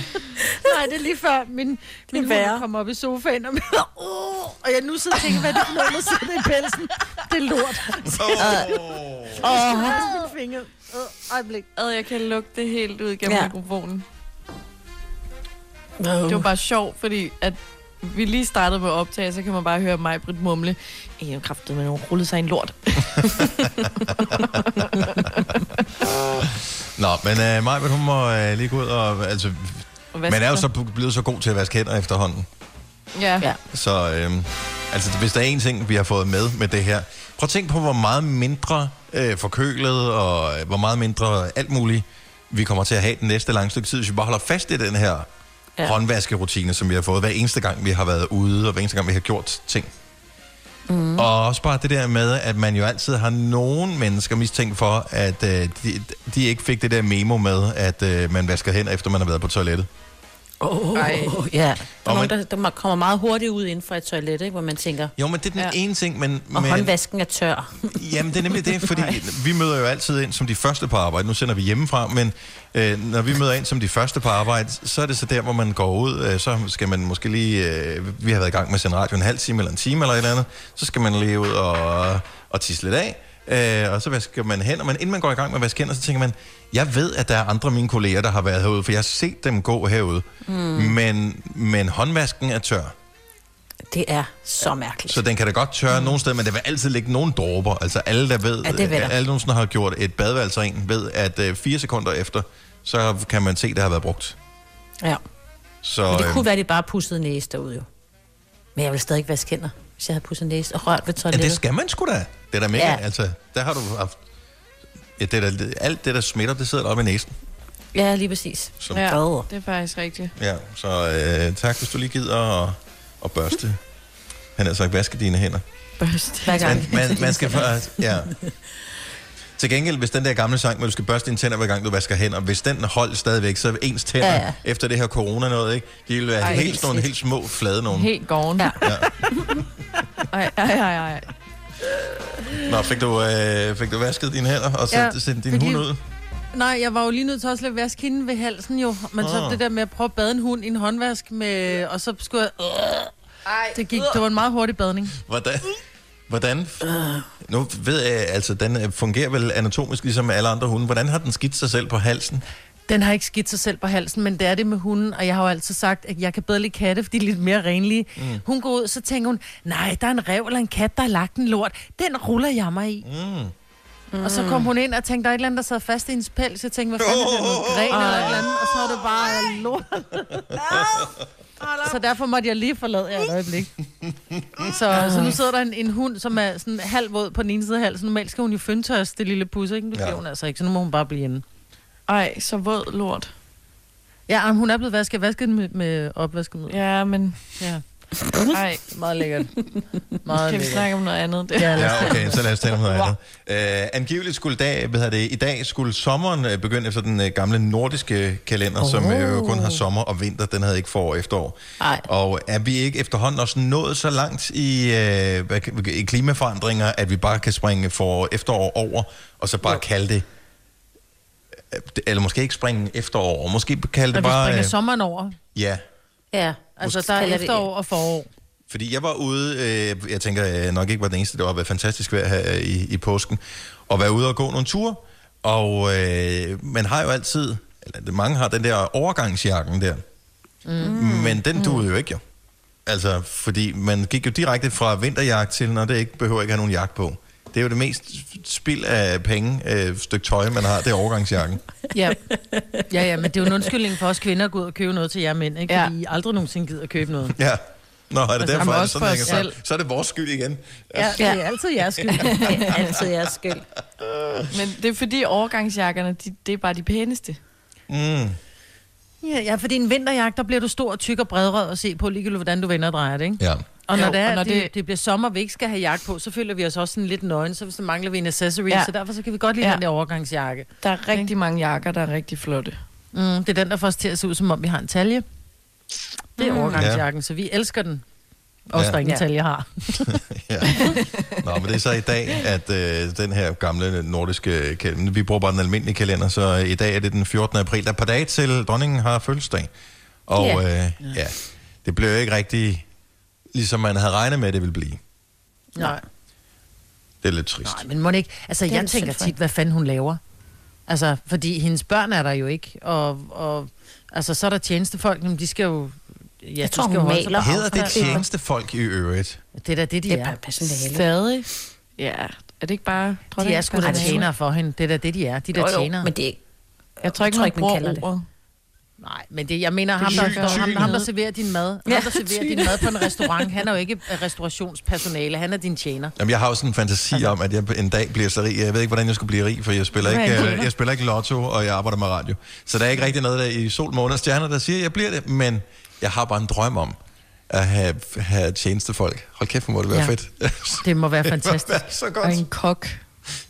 Nej, det er lige før min, min hund kommer op i sofaen, og, oh, og jeg nu sidder og tænker, hvad er det for noget, der sidder i pelsen? Det er lort. Oh. Åh, oh, min finger. Uh, øjeblik. ad, jeg kan lugte det helt ud gennem Ja. mikrofonen. Det var bare sjovt, fordi at vi lige startede med at optage, så kan man bare høre mig, Britt, mumle. Jeg har kraftet med nogen rullet sig en lort. Nå, men uh, Maja, hun må uh, lige gå ud og... Altså, man er jo så blevet så god til at vaske hænder efterhånden. Ja. Ja. Så øhm, altså, hvis der er en ting, vi har fået med med det her. Prøv at tænke på, hvor meget mindre øh, forkølet og øh, hvor meget mindre alt muligt, vi kommer til at have den næste lange stykke tid, hvis vi bare holder fast i den her ja. Håndvaskerutine, som vi har fået hver eneste gang, vi har været ude, og hver eneste gang, vi har gjort ting. Mm. Og også bare det der med, at man jo altid har nogen mennesker mistænkt for, at øh, de, de ikke fik det der memo med, at øh, man vasker hænder, efter man har været på toilettet. Åh, oh, ja. Der er Og nogen, man- der, der kommer meget hurtigt ud inden for et toilet, ikke? hvor man tænker, Jo, men det er den ja. Ja. ene ting, men... og men håndvasken er tør. Jamen, det er nemlig det, fordi vi møder jo altid ind som de første på arbejde. Nu sender vi hjemmefra, men øh, når vi møder ind som de første på arbejde, så er det så der, hvor man går ud. Øh, så skal man måske lige... Øh, vi har været i gang med at sende radio en halv time eller en time eller et eller andet. Så skal man lige ud og, og tisse lidt af. Øh, og så vasker man hænder. Men inden man går i gang med at vaske hænder, så tænker man, jeg ved, at der er andre af mine kolleger, der har været herude, for jeg har set dem gå herude. Mm. Men, men håndvasken er tør. Det er så mærkeligt. Så den kan da godt tørre mm. nogle steder, men der vil altid ligge nogle dråber. Altså alle, der ved, Ja, det der. alle nogensinde har gjort et badeværelse rent, ved, at øh, fire sekunder efter, så kan man se, at det har været brugt. Ja. Så, Men det øh, kunne være, at de bare pussede næse derude jo. Men jeg vil stadig ikke vaske hænder, hvis jeg havde pudset næse og rørt ved ja, toilettet. det skal man sgu da. Det er da mega, ja. Altså, der har du haft... Ja, det er da, alt det, der smitter, det sidder der oppe i næsen. Ja, lige præcis. Så, Ja, Åh. det er faktisk rigtigt. ja, så øh, tak, hvis du lige gider at, at børste. Han har sagt, vaske dine hænder. Børst. Hver gang. Man, man, man skal faktisk, ja. Til gengæld, hvis den der gamle sang, hvor du skal børste dine tænder, hver gang du vasker hænder, hvis den holdt stadigvæk, så er ens tænder, ja, Ja, efter det her corona noget, ikke? De vil være Ej, helt, helt sådan nogle helt små, flade nogen. Helt gården. Ja. Ja. Ej, ej, ej, ej. Nå, fik du, øh, fik du vasket dine hænder, og så ja, sendt din fik hund ud? Nej, jeg var jo lige nødt til også at vaske hende ved halsen jo. Men oh. så Ah. det der med at prøve at bade en hund i en håndvask med... Og så skulle jeg... Øh, det, gik, det var en meget hurtig badning. Hvordan? Hvordan? Nu ved jeg, altså, den fungerer vel anatomisk ligesom alle andre hunde. Hvordan har den skidt sig selv på halsen? Den har ikke skidt sig selv på halsen, men det er det med hunden. Og jeg har jo altid sagt, at jeg kan bedre lide katte, fordi de er lidt mere renlige. Mm. Hun går ud, så tænker hun, nej, der er en rev eller en kat, der har lagt en lort. Den ruller jeg mig i. Mm. Og så kom hun ind og tænkte, der er et eller andet, der sad fast i hendes pels. Jeg tænkte, hvad fanden er det, noget gren eller et eller andet? Og så var det bare lort. så derfor måtte jeg lige forlade jer et øjeblik. Så, så nu sidder der en, en hund, som er sådan halv våd på den ene side af halsen. Normalt skal hun jo fyndtørs, det lille pus, ikke? Det Ja. hun altså ikke, så nu må hun bare blive inde. Ej, så våd lort. Ja, men hun er blevet vasket. Den med, med opvaskemiddel. Ja, men... Ja. Ej, Meget lækkert. Meget kan vi snakke om noget andet? Det. Ja, okay, så lad os tale om noget andet. Uh, angiveligt skulle dag, hvad hedder det, i dag skulle sommeren uh, begynde efter den uh, gamle nordiske kalender, oh. som uh, jo kun har sommer og vinter. Den havde ikke forår og efterår. Ej. Og er vi ikke efterhånden også nået så langt i, uh, kan- i klimaforandringer, at vi bare kan springe for efterår over, og så bare jo. kalde det, øh, eller måske ikke springe efterår, og måske kalde det Og vi bare... springer øh, sommeren over. ja, Ja. Altså, Måske der er efterår og forår. Fordi jeg var ude, øh, jeg tænker jeg nok ikke var den eneste, det har været fantastisk vejr her øh, i, i påsken, og være ude og gå nogle ture. Og øh, man har jo altid, eller mange har den der overgangsjakken der, mm. men den duede jo ikke jo. Altså, fordi man gik jo direkte fra vinterjagt til, når det ikke behøver ikke have nogen jagt på. Det er jo det mest spild af penge, øh, stykke tøj, man har, det er overgangsjakken. Ja. ja, ja, men det er jo en undskyldning for os kvinder at gå ud og købe noget til jer mænd, ikke? Ja. Fordi I aldrig nogensinde gider at købe noget. Ja. Nå, er det Altså, derfor, er det sådan, hænger selv. Så er det vores skyld igen. Ja, det er altid jeres skyld. Det er altid jeres skyld. Men det er fordi overgangsjakkerne, de, det er bare de pæneste. Mm. Ja, ja, fordi en vinterjagt, der bliver du stor, tyk og bredrød at se på, ligegyldigt hvordan du vender og drejer det, ikke? Ja. Og når, Jo, det, er, og når det, det- det bliver sommer, vi ikke skal have jakke på, så føler vi os også sådan lidt nøgen, så hvis der mangler vi en accessory, Ja. ja. så derfor så kan vi godt lide Ja. ja. den der overgangsjakke. Der er rigtig mange jakker, der er rigtig flotte. Mm, det er den, der får os til at se ud, som om vi har en talje. Det er Mm. overgangsjakken, så vi elsker den. Også Ja. der ingen Ja. talje har. Ja. Nå, men det er så i dag, at øh, den her gamle nordiske kalender, vi bruger bare den almindelige kalender, så i dag er det den 14. april. Der er et par dage til dronningen har fødselsdag. Og Ja. øh, ja, det blev jo ikke rigtig, ligesom man havde regnet med, at det ville blive. Nej. Det er lidt trist. Nej, men må ikke... Altså, Det jeg tænker tit, hvad fanden hun laver. Altså, fordi hendes børn er der jo ikke, og, og altså, så er der tjenestefolk, men de skal jo... Ja, Jeg de tror, skal hun maler. på Hedder det tjenestefolk i øvrigt? Det er da det, de Det er. er. Stadig. Ja, er det ikke bare... De er sgu da tjenere for hende. Det er da det, de er. De der Jo, jo, tjenere. men det er ikke... Jeg tror ikke, tror man ikke, man kalder det. Nej, men det, jeg mener, ham Det der, er står, ham, ham, der serverer din mad, ham, Ja, der serverer din mad på en restaurant, han er jo ikke øh, restaurationspersonale, han er din tjener. Jamen, jeg har jo sådan en fantasi altså, om, at jeg en dag bliver så rig. Jeg ved ikke, hvordan jeg skulle blive rig, for jeg spiller, ikke, øh, det? jeg spiller ikke lotto, og jeg arbejder med radio. Så der er ikke rigtig noget der i sol, måne og stjerner, der siger, at jeg bliver det. Men jeg har bare en drøm om, at have, have tjenestefolk. Hold kæft, hvor må det være Ja. fedt. Det må være fantastisk. være så godt. Og en kok.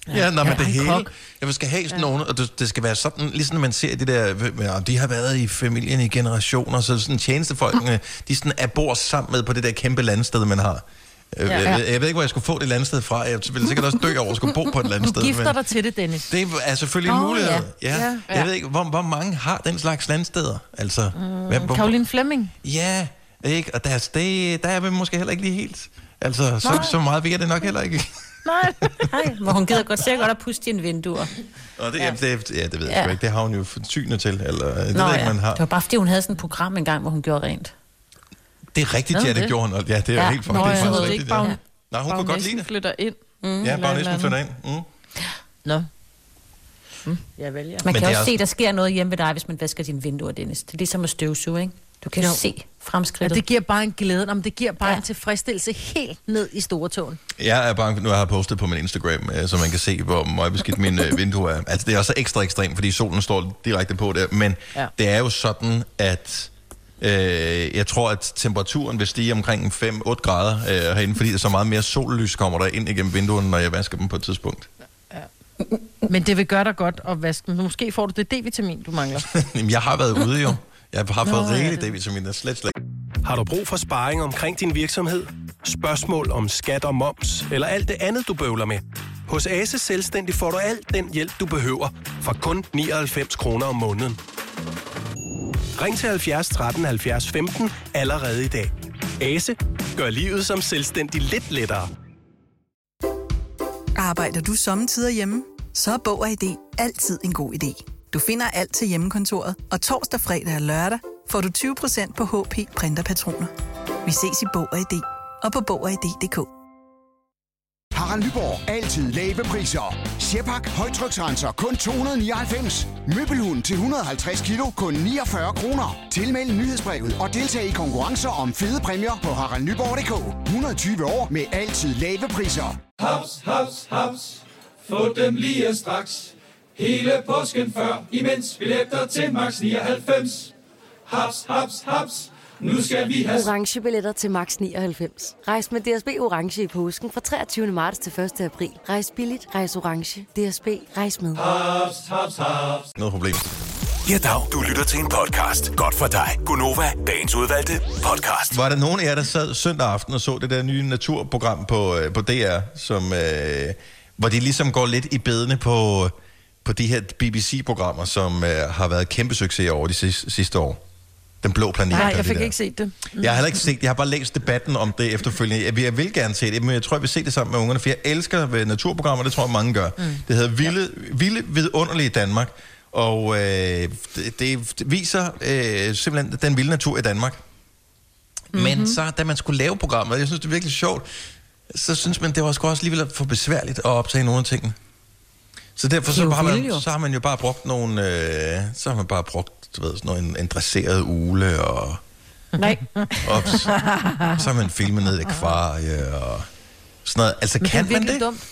Ja, nå, men Ja, det hele. kok. Jeg skal have sådan nogle, og det, det skal være sådan, ligesom når man ser det der, ja, de har været i familien i generationer, så sådan tjenestefolkene, de sådan er bor sammen med på det der kæmpe landsted, man har. Ja. Jeg, jeg, jeg ved ikke, hvor jeg skulle få det landsted fra. Jeg ville sikkert også dø over at skulle bo på et landsted. Du gifter dig til det, Dennis. Det er selvfølgelig en Åh, mulighed. ja. Ja. Ja. Ja. Jeg ved ikke, hvor, hvor mange har den slags landsteder? Altså, hvem, hvor, Karoline Flemming. Ja, ikke? Og der, det, der er vi måske heller ikke lige helt. Altså, så, Nej. så meget ved jeg det nok heller ikke. Nej. Nej, hvor hun gider godt sikkert godt at puste dine vinduer. Og det, ja. det, ja, det ved jeg Ja. ikke. Det har hun jo synet til. Eller, det Nå, ved ja. man har. Det var bare, fordi hun havde sådan et program engang, hvor hun gjorde rent. Det er rigtigt, ja, det det? gjorde hun. og Ja, det er Ja. helt for, Nå, det er faktisk rigtigt. ikke. Bare ja. hun- Nej, hun kunne godt lide det. flytter ind. Mm. Ja, bagnæsten et flytter ind. Mm. Nå. Jeg vælger. Man Men kan også også- se, at der sker noget hjemme ved dig, hvis man vasker dine vinduer, Dennis. Det er ligesom at støvsuge, ikke? Du kan jo se Ja, fremskridtet. det giver bare en glæde. Om det giver bare Ja. en tilfredsstillelse helt ned i store tåen. Jeg er bange, nu har jeg postet på min Instagram, øh, så man kan se, hvor meget beskidt min øh, vindue er. Altså, det er også ekstra ekstremt, fordi solen står direkte på der. Men Ja. ja. det er jo sådan, at øh, jeg tror, at temperaturen vil stige omkring 5-8 grader øh, herinde, fordi der så meget mere sollys kommer der ind igennem vinduerne, når jeg vasker dem på et tidspunkt. Men det vil gøre dig godt at vaske dem. Måske får du det D-vitamin, du mangler. Jamen, jeg har været ude jo. Jeg har fået Nå, ja, rigeligt det- D-vitamin, der slet, slet Har du brug for sparring omkring din virksomhed? Spørgsmål om skat og moms, eller alt det andet, du bøvler med? Hos Ase Selvstændig får du alt den hjælp, du behøver, for kun 99 kroner om måneden. Ring til 70 13 70 15 allerede i dag. Ase gør livet som selvstændig lidt lettere. Arbejder du sommetider hjemme? Så er Bog og ID altid en god idé. Du finder alt til hjemmekontoret, og torsdag, fredag og lørdag får du 20% på HP printerpatroner. Vi ses i Bog og ID og på Bog og ID.dk. Harald Nyborg. Altid lave priser. Sjehpak. Højtryksrenser. Kun 299. Møbelhund til 150 kilo. Kun 49 kroner. Tilmeld nyhedsbrevet og deltag i konkurrencer om fede præmier på haraldnyborg.dk. 120 år med altid lave priser. Haps, haps, haps. Få dem lige straks. Hele påsken før, imens billetter til max 99. Haps, haps, haps. Nu skal vi have... Orange billetter til max 99. Rejs med DSB Orange i påsken fra 23. marts til 1. april. Rejs billigt, rejs orange. DSB, rejs med. Haps, haps, haps. noget problem. Ja, dag. Du lytter til en podcast. Godt for dig. Gunova, dagens udvalgte podcast. Var der nogen af jer, der sad søndag aften og så det der nye naturprogram på, øh, på DR, som, øh, hvor de ligesom går lidt i bedene på, på de her BBC-programmer, som øh, har været kæmpe succes over de sidste, sidste år? Den blå planet. Nej, jeg fik ikke set det. Jeg har heller ikke set det. Jeg har bare læst debatten om det efterfølgende. Jeg jeg vil gerne se det, men jeg tror, jeg vil se det sammen med ungerne, for jeg elsker ved naturprogrammer, det tror jeg mange gør. Mm. Det hedder Vilde, Vilde Vidunderlige Danmark, og øh, det, det viser øh, simpelthen den vilde natur i Danmark. Mm-hmm. Men så, da man skulle lave programmet, jeg synes, det er virkelig sjovt, så synes man, det var sgu også alligevel for besværligt at optage nogle af tingene. Så derfor er så har, man, jo. så har man jo bare brugt nogle, øh, så har man bare brugt, du ved, sådan noget, en, en dresseret ule, og, Nej. og så, har man filmet ned i akvarie, og sådan noget. Altså, Men kan det er man det? dumt.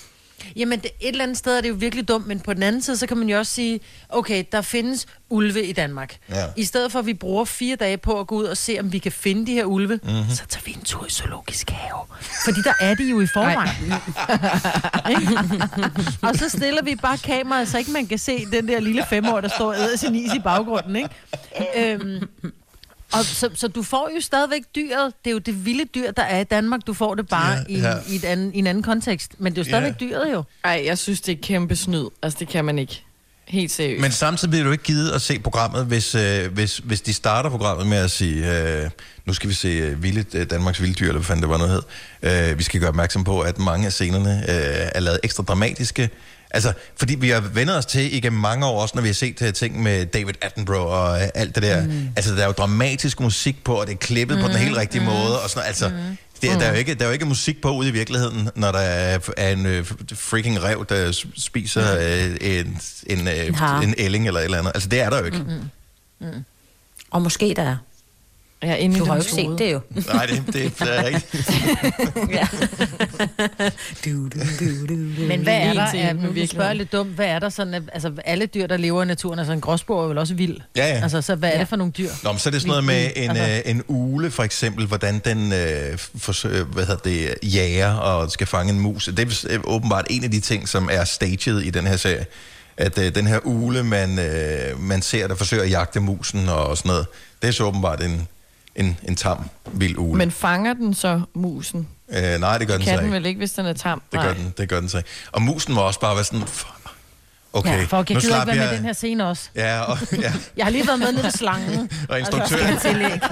Jamen, det, et eller andet sted er det jo virkelig dumt, men på den anden side, så kan man jo også sige, okay, der findes ulve i Danmark. Ja. I stedet for, at vi bruger fire dage på at gå ud og se, om vi kan finde de her ulve, Mhm. mm-hmm. så tager vi en tur i zoologisk have. Fordi der er de jo i forvejen. Og så stiller vi bare kameraet, så ikke man kan se den der lille femårige, der står og æder sin is i baggrunden. Ikke? Øhm, og så, så du får jo stadigvæk dyret. Det er jo det vilde dyr, der er i Danmark. Du får det bare Ja, i, ja. i, et anden, i en anden kontekst. Men det er jo stadigvæk Ja. dyret jo. Ej, jeg synes, det er kæmpe snyd. Altså, det kan man ikke. Helt seriøst. Men samtidig bliver du ikke givet at se programmet, hvis, øh, hvis, hvis de starter programmet med at sige, øh, nu skal vi se øh, vilde, øh, Danmarks vilde dyr, eller hvad fanden det var noget hed. Øh, vi skal gøre opmærksom på, at mange af scenerne øh, er lavet ekstra dramatiske. Altså, fordi vi har vendt os til igennem mange år, også når vi har set øh, ting med David Attenborough og øh, alt det der. Mm. Altså, der er jo dramatisk musik på, og det er klippet mm. på den helt rigtige mm. måde, og sådan. Altså, mm. Det, er- der, er jo ikke, der er jo ikke musik på ude i virkeligheden, når der er, er en øh, freaking rev, der spiser øh, en, en, øh, hare. en ælling eller et eller andet. Altså, det er der jo ikke. Mm-hmm. Mm. Og måske der er. Ja, inde i du har jo ikke set det jo. Nej, det, det, er rigtigt. Men hvad er der? Ja, nu spørger jeg virkeligheden. lidt dumt. Hvad er der sådan, at, altså alle dyr, der lever i naturen, altså en gråsbog er vel også vild? Ja, ja. Altså, så hvad er det for nogle dyr? Nå, men så er det sådan noget med en, Altså- øh, en ule, for eksempel, hvordan den øh, forsøger, hvad hedder det, jager og skal fange en mus. Det er øh, åbenbart en af de ting, som er staged i den her serie. At øh, den her ule, man, øh, man ser, der forsøger at jagte musen og sådan noget, det er så åbenbart en, en, en tam, vild ule. Men fanger den så musen? øh, nej, det gør den så Kan den ikke. vel ikke, hvis den er tam? Det gør, den, det gør den så ikke. Og musen må også bare være sådan, "F- okay, ja, for jeg nu gider ikke være med i jeg... den her scene også. Ja, og, ja, Jeg har lige været med nede ved slangen. og instruktøren. Jeg tillægge.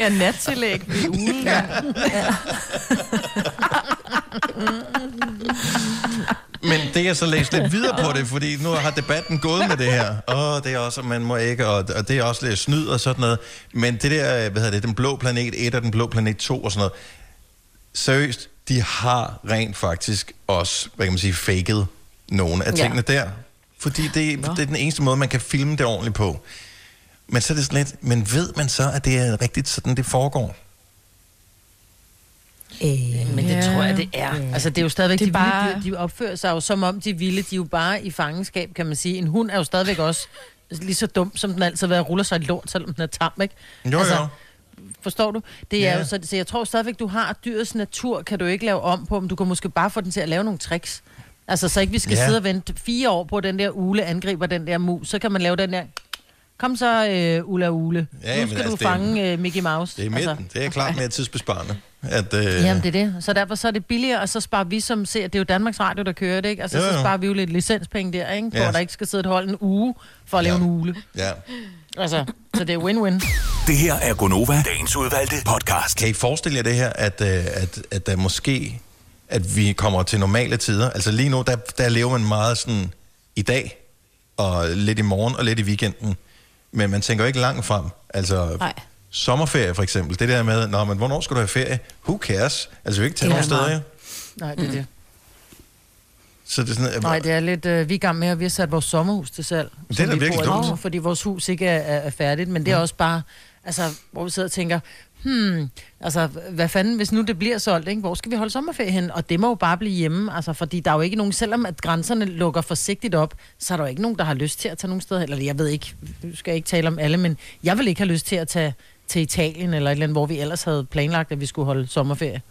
Ja, nattillæg ved ugen. Ja. Men det er så læst lidt videre på det, fordi nu har debatten gået med det her. Åh, det er også, man må ikke, og, og det er også lidt snyd og sådan noget. Men det der, hvad hedder det, den blå planet 1 og den blå planet 2 og sådan noget. Seriøst, de har rent faktisk også, hvad kan man sige, faked nogle af Ja. tingene der. Fordi det, det er den eneste måde, man kan filme det ordentligt på. Men så er det sådan lidt, men ved man så, at det er rigtigt sådan, det foregår? Øh, Men det Ja. tror jeg, det er. Altså, det er jo stadigvæk, Det de, er vilde bare- dyr, de opfører sig jo som om de vilde. De er jo bare i fangenskab, kan man sige. En hund er jo stadigvæk også lige så dum, som den altid har været, ruller sig i lort, selvom den er tam, ikke? Jo, Altså, jo. Forstår du? Det er Ja. jo så, så jeg tror stadigvæk, du har dyrets natur, kan du ikke lave om på, men du kan måske bare få den til at lave nogle tricks. Altså, så ikke vi skal ja. sidde og vente fire år på, at den der ule angriber den der mus. Så kan man lave den der... Kom så, øh, Ulla Ule. Ja, nu skal altså, du det er- fange øh, Mickey Mouse. Det er, mere, altså. det er klart mere tidsbesparende. At, øh, Jamen, det er det. Så derfor så er det billigere, og så sparer vi som ser, det er jo Danmarks Radio, der kører det, ikke? Altså, Jo, så jo. sparer vi jo lidt licenspenge der, ikke? Hvor Ja. der ikke skal sidde et hold en uge for at lave Ja. en ule. ja. Altså, så det er win-win. Det her er Gonova, dagens udvalgte podcast. Kan I forestille jer det her, at, øh, at, at der måske, at vi kommer til normale tider? Altså lige nu, der, der lever man meget sådan i dag, og lidt i morgen, og lidt i weekenden. Men man tænker jo ikke langt frem. Altså Nej. sommerferie for eksempel. Det der med, Nå, men hvornår skal du have ferie? Who cares? Altså vi ikke tage nogen steder, ja. Nej, det er det. Så det er sådan, Nej, det er lidt... Øh, vi er i gang med, at vi har sat vores sommerhus til salg. Det er da vi virkelig dumt. nu, Fordi vores hus ikke er, er, er færdigt, men det er også bare... Altså, hvor vi sidder og tænker, hmm, altså, hvad fanden, hvis nu det bliver solgt, ikke? hvor skal vi holde sommerferie hen? Og det må jo bare blive hjemme, altså, fordi der er jo ikke nogen, selvom at grænserne lukker forsigtigt op, så er der jo ikke nogen, der har lyst til at tage nogen steder, eller jeg ved ikke, nu skal jeg ikke tale om alle, men jeg vil ikke have lyst til at tage til Italien, eller et eller andet, hvor vi ellers havde planlagt, at vi skulle holde sommerferie.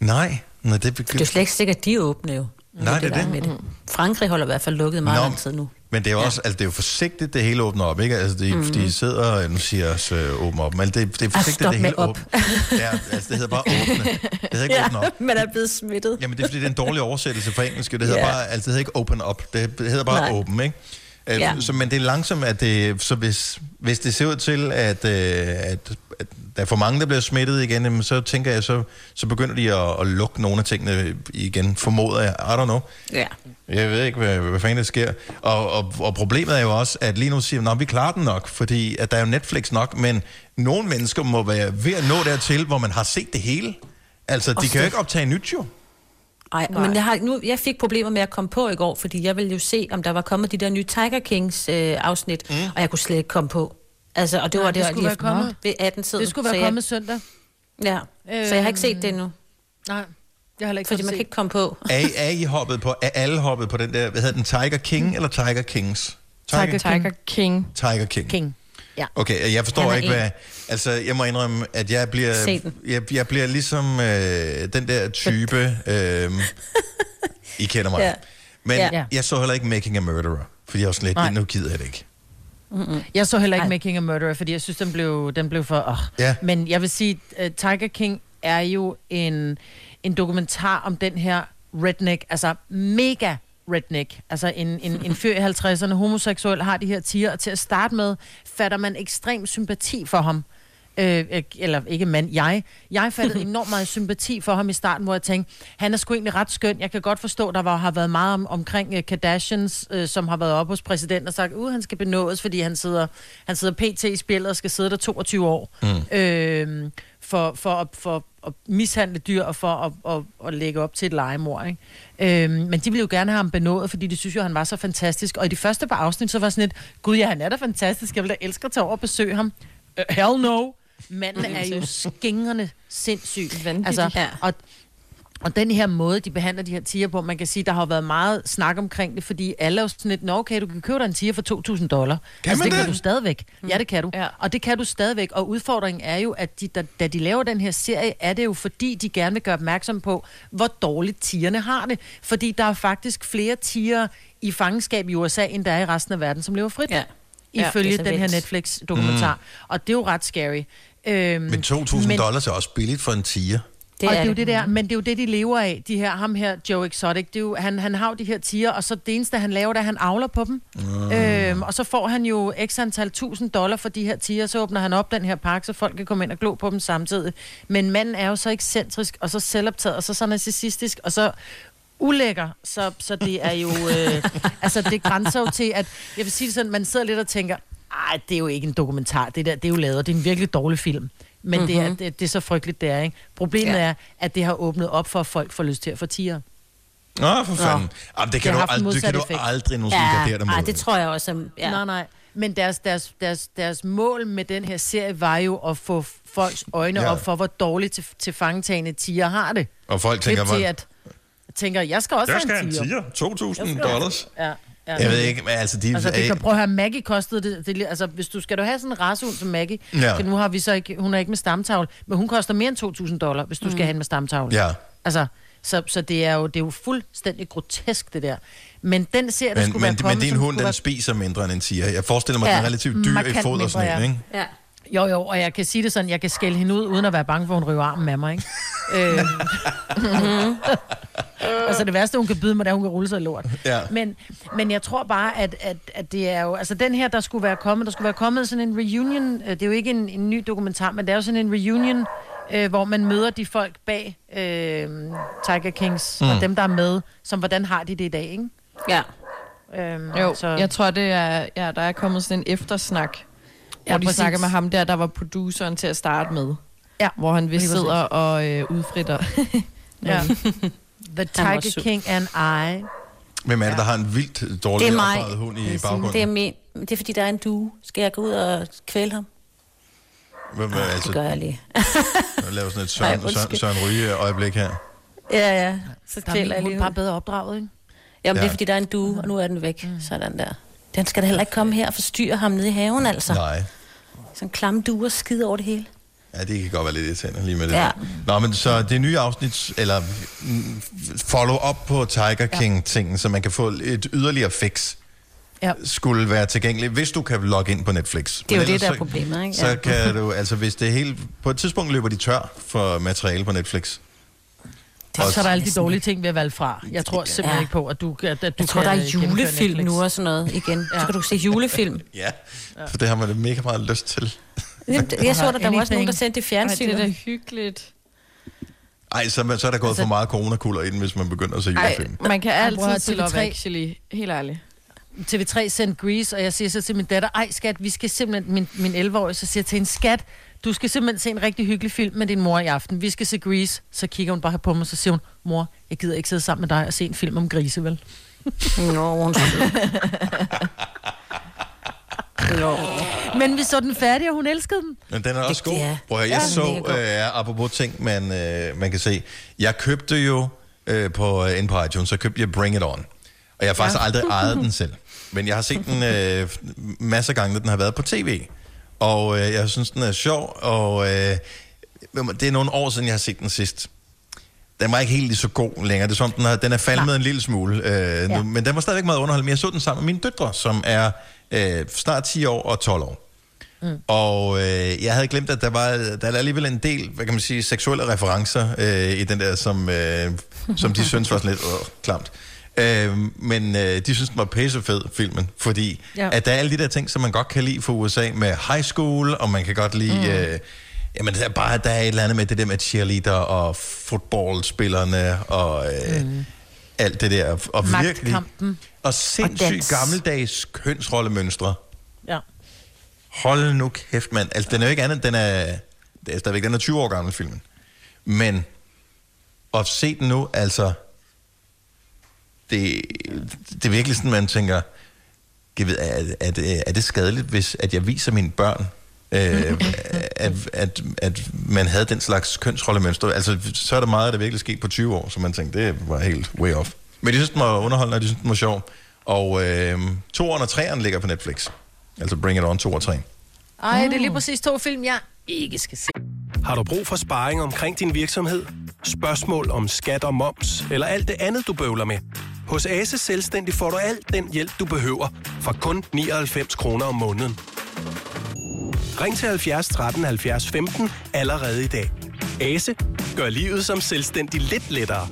Nej, nej det, Det er jo slet ikke sikkert, at de er åbne jo. Nej, det er det. Med det. Frankrig holder i hvert fald lukket meget Nå, lang tid nu. Men det er jo også, altså det er jo forsigtigt, det hele åbner op, ikke? Altså de, mm-hmm. de sidder, nu siger også øh, åbner op, men det, det er Ah, forsigtigt, det hele op. åbner. Ja, altså det hedder bare åbne. Det hedder ikke åbne op. man er blevet smittet. Jamen det er fordi, det er en dårlig oversættelse fra engelsk. Det hedder Ja. bare, altså det hedder ikke open up, det, det hedder bare Nej. open, ikke? Øh, Ja. Så, men det er langsomt, at det, så hvis, hvis det ser ud til, at, øh, at, at der er for mange, der bliver smittet igen, jamen, så tænker jeg, så, så begynder de at, at lukke nogle af tingene igen, formoder jeg. I don't know. Ja. Jeg ved ikke, hvad, hvad fanden der sker. Og, og, og problemet er jo også, at lige nu siger vi, vi klarer den nok, fordi at der er jo Netflix nok, men nogle mennesker må være ved at nå dertil, hvor man har set det hele. Altså, de Også kan jo ikke optage nyt jo. Ej, Nej. men jeg, har, nu, jeg fik problemer med at komme på i går, fordi jeg ville jo se, om der var kommet de der nye Tiger Kings øh, afsnit, mm. og jeg kunne slet ikke komme på. Altså, og det Nej, var det det, skulle lige være efter kommet. ved 18 tiden. Det skulle være kommet søndag. Ja, så jeg har ikke set det endnu. Nej, jeg har heller ikke Fordi man kan ikke komme på. Er, I- er I hoppet på, er alle hoppet på den der, hvad hedder den, Tiger King eller Tiger Kings? Tiger, Tiger King. Tiger King. King. Ja. Okay, jeg forstår ikke, en. hvad... Altså, jeg må indrømme, at jeg bliver... Jeg, jeg bliver ligesom øh, den der type... Øh, I kender mig. Ja. Men Ja. jeg så heller ikke Making a Murderer, fordi jeg var sådan lidt, Nej. nu gider jeg det ikke. Mm-mm. Jeg så heller ikke Ej. Making a Murderer, fordi jeg synes, den blev, den blev for... Oh. Ja. Men jeg vil sige, uh, Tiger King er jo en, en dokumentar om den her redneck, altså mega redneck. Altså en, en, en fyr i 50'erne, homoseksuel, har de her tiger, og til at starte med, fatter man ekstrem sympati for ham. Øh, øh, eller ikke mand, jeg. Jeg fattede enormt meget sympati for ham i starten, hvor jeg tænkte, han er sgu egentlig ret skøn. Jeg kan godt forstå, der var, har været meget om, omkring uh, Kardashians, uh, som har været oppe hos præsidenten og sagt, uh, han skal benådes, fordi han sidder, han sidder pt. i spillet og skal sidde der 22 år. Mm. Øh, for, for, at, for at mishandle dyr og for at, at, at lægge op til et legemord. Ikke? Øhm, men de ville jo gerne have ham benådet, fordi de synes jo, han var så fantastisk. Og i de første par afsnit, så var sådan et, gud ja, han er da fantastisk, jeg vil da elske at tage over og besøge ham. Uh, hell no! Manden er jo skingerne sindssyg. Altså, Ja. og, og den her måde, de behandler de her tiger på, man kan sige, der har været meget snak omkring det, fordi alle er jo sådan lidt, nå okay, du kan købe dig en tiger for 2.000 dollar. Kan altså, man det kan det? du stadigvæk. Mm. Ja, det kan du. Ja. Og det kan du stadigvæk. Og udfordringen er jo, at de, da, da de laver den her serie, er det jo fordi, de gerne vil gøre opmærksom på, hvor dårligt tigerne har det. Fordi der er faktisk flere tiger i fangenskab i USA, end der er i resten af verden, som lever frit. Ja. Ifølge Ja, det den her. Netflix-dokumentar. Mm. Og det er jo ret scary. Øhm, Men 2.000 dollars er også billigt for en tiger. Det og det er jo det der, men det er jo det, de lever af, de her, ham her, Joe Exotic. Det er jo, han, han har jo de her tiger, og så det eneste, han laver, det er, at han avler på dem. Mm. Øhm, og så får han jo x antal tusind dollar for de her tiger, så åbner han op den her park, så folk kan komme ind og glo på dem samtidig. Men manden er jo så ekscentrisk, og så selvoptaget, og så så narcissistisk, og så ulækker, så, så det er jo, øh, altså det grænser jo til, at, jeg vil sige det sådan, man sidder lidt og tænker, ej, det er jo ikke en dokumentar, det der, det er jo lavet, det er en virkelig dårlig film. Men mm-hmm. det, er, Mhm. det, det er så frygteligt, det er, ikke? Problemet Ja. er, at det har åbnet op for, at folk får lyst til at få tiger. Nå, for fanden. Jamen, det kan, har du, haft den ald- det kan du aldrig nogensinde ja. gardere dig mod. ej, det tror jeg også. Ja. Nej, nej. Men deres, deres, deres, deres mål med den her serie var jo at få folks øjne Ja. op for, hvor dårligt til, til fangetagende tiger har det. Og folk tænker, Klip til, hvor- at tænker, jeg skal også Jeg have skal en have en tiger. 2.000 Jeg skal- dollars. Ja, ja. Jeg ved ikke, men altså, de Altså, det kan prøve at høre, Maggie kostede det, det, altså, hvis du skal du have sådan en racehund som Maggie, Ja. nu har vi så ikke, hun er ikke med stamtavle, men hun koster mere end 2.000 dollar, hvis du mm. skal have en med stamtavle. Ja. Altså, så, så det er jo det er jo fuldstændig grotesk, det der. Men den ser, der Men, skulle men, være kommet, men din hund, den være- spiser mindre end en tiger. Jeg forestiller mig, Ja, den er relativt dyr i foder og sådan en, ja. ikke? Ja. Jo, jo, og jeg kan sige det sådan, jeg kan skælde hende ud, uden at være bange for, at hun river armen med mig, ikke? øh, altså det værste, hun kan byde mig, det er, at hun kan rulle sig i lort. Ja. Men, men jeg tror bare, at, at, at det er jo... Altså den her, der skulle være kommet, der skulle være kommet sådan en reunion. øh, Det er jo ikke en, en ny dokumentar, men det er jo sådan en reunion, øh, hvor man møder de folk bag øh, Tiger Kings, mm. Og dem, der er med, som hvordan har de det i dag, ikke? Ja. Øhm, Jo, så- så... jeg tror, det er, ja, der er kommet sådan en eftersnak, Ja, hvor de præcis. snakker med ham der, der var produceren til at starte med. Ja, Hvor han vist sidder og øh, udfritter. Ja. The Tiger. King and I. Hvem er det, der har en vildt dårlig Det er mig. opdraget hund i Det er baggrunden? min. Det er fordi, der er en due. Skal jeg gå ud og kvæle ham? Hvem, hvad, altså, Det gør jeg lige. jeg laver sådan et Søren, Ej, undskyld. Søren, Søren Ryge øjeblik her. Ja, ja. Så Der er kvæler jeg lige. bare bedre opdraget, ikke? Jamen, det Ja. er fordi, der er en due, og nu er den væk. Sådan der. Den skal da heller ikke komme her og forstyrre ham nede i haven, altså. Nej. Sådan en klam due og skide over det hele. Ja, det kan godt være lidt irriterende lige med det. Ja. der. Nå, men så det nye afsnit, eller mm, follow-up på Tiger King-tingen, så man kan få et yderligere fix, ja. skulle være tilgængeligt, hvis du kan logge ind på Netflix. Det er jo Men det, ellers der er så- problemet, ikke? Så Ja. kan du, altså hvis det helt, på et tidspunkt løber de tør for materiale på Netflix. Og så er der alle de dårlige ting, vi har valgt fra. Jeg tror simpelthen Ja. ikke på, at du, at, at du Jeg tror, kan der er julefilm nu og sådan noget igen. Så kan du se julefilm. Ja, for det har man da mega meget lyst til. Jeg så, der, der var også nogen, der Anything. sendte det i Ej, fjernsynet. det er da hyggeligt. Ej, så, så er der gået altså, for meget coronakuller i den, hvis man begynder at se Ej, julefilm. man kan at altid Love TV3. Actually. Helt ærligt. TV3 sendte Grease, og jeg siger så til min datter, ej skat, vi skal simpelthen, min, min 11-årige, så siger jeg til en skat, du skal simpelthen se en rigtig hyggelig film med din mor i aften. Vi skal se Grease. Så kigger hun bare på mig, og så siger hun, mor, jeg gider ikke sidde sammen med dig og se en film om grise, vel? Nå, hun Nå. Men vi så den færdig, og hun elskede den. Men den er også god. ja. Prøv at jeg Ja, så, er øh, apropos ting, man, øh, man kan se. Jeg købte jo øh, på, øh, inde på iTunes, så købte jeg Bring It On. Og jeg har faktisk Ja. ja. aldrig ejet den selv. Men jeg har set den øh, masser af gange, når den har været på tv. Og øh, jeg synes, den er sjov, og øh, det er nogle år siden, jeg har set den sidst. Den var ikke helt lige så god længere. Det er som, den, har, den er faldet med en lille smule. Øh, ja. nu, men den var stadigvæk meget underholdende. Jeg så den sammen med mine døtre, som er øh, snart 10 år og 12 år. Mm. Og øh, jeg havde glemt, at der var der er alligevel en del, hvad kan man sige, seksuelle referencer øh, i den der, som, øh, som de synes var sådan lidt øh, klamt. Øh, men øh, de synes, den var pissefed, filmen, fordi Ja. at der er alle de der ting, som man godt kan lide fra USA med high school, og man kan godt lide... Mm. Øh, jamen, der er bare der er et eller andet med det der med cheerleader og fodboldspillerne og øh, mm. alt det der. Og virkelig, og sindssygt dans. gammeldags kønsrollemønstre. Ja. Hold nu kæft, mand. Altså, den er jo ikke andet, den er, Det er stadigvæk, den er 20 år gammel, filmen. Men at se den nu, altså, det, det er virkelig sådan, man tænker, jeg ved, er, er, det, er det skadeligt, hvis at jeg viser mine børn, øh, at, at, at man havde den slags kønsrollemønster. Altså, så er der meget, der virkelig sket på 20 år, så man tænkte, det var helt way off. Men de synes, den var underholdende, og de synes, den var sjov. Og øh, toeren og treeren ligger på Netflix. Altså Bring It On 2 og 3. Ej, det er lige præcis to film, jeg ikke skal se. Har du brug for sparring omkring din virksomhed? Spørgsmål om skat og moms, eller alt det andet, du bøvler med? Hos Ase Selvstændig får du alt den hjælp, du behøver, for kun 99 kroner om måneden. Ring til 70 13 70 15 allerede i dag. Ase gør livet som selvstændig lidt lettere.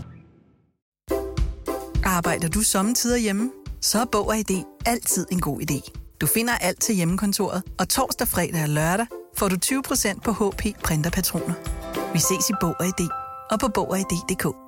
Arbejder du sommetider hjemme? Så er Bog og ID altid en god idé. Du finder alt til hjemmekontoret, og torsdag, fredag og lørdag får du 20% på HP Printerpatroner. Vi ses i Bog og ID og på Bog og ID.dk.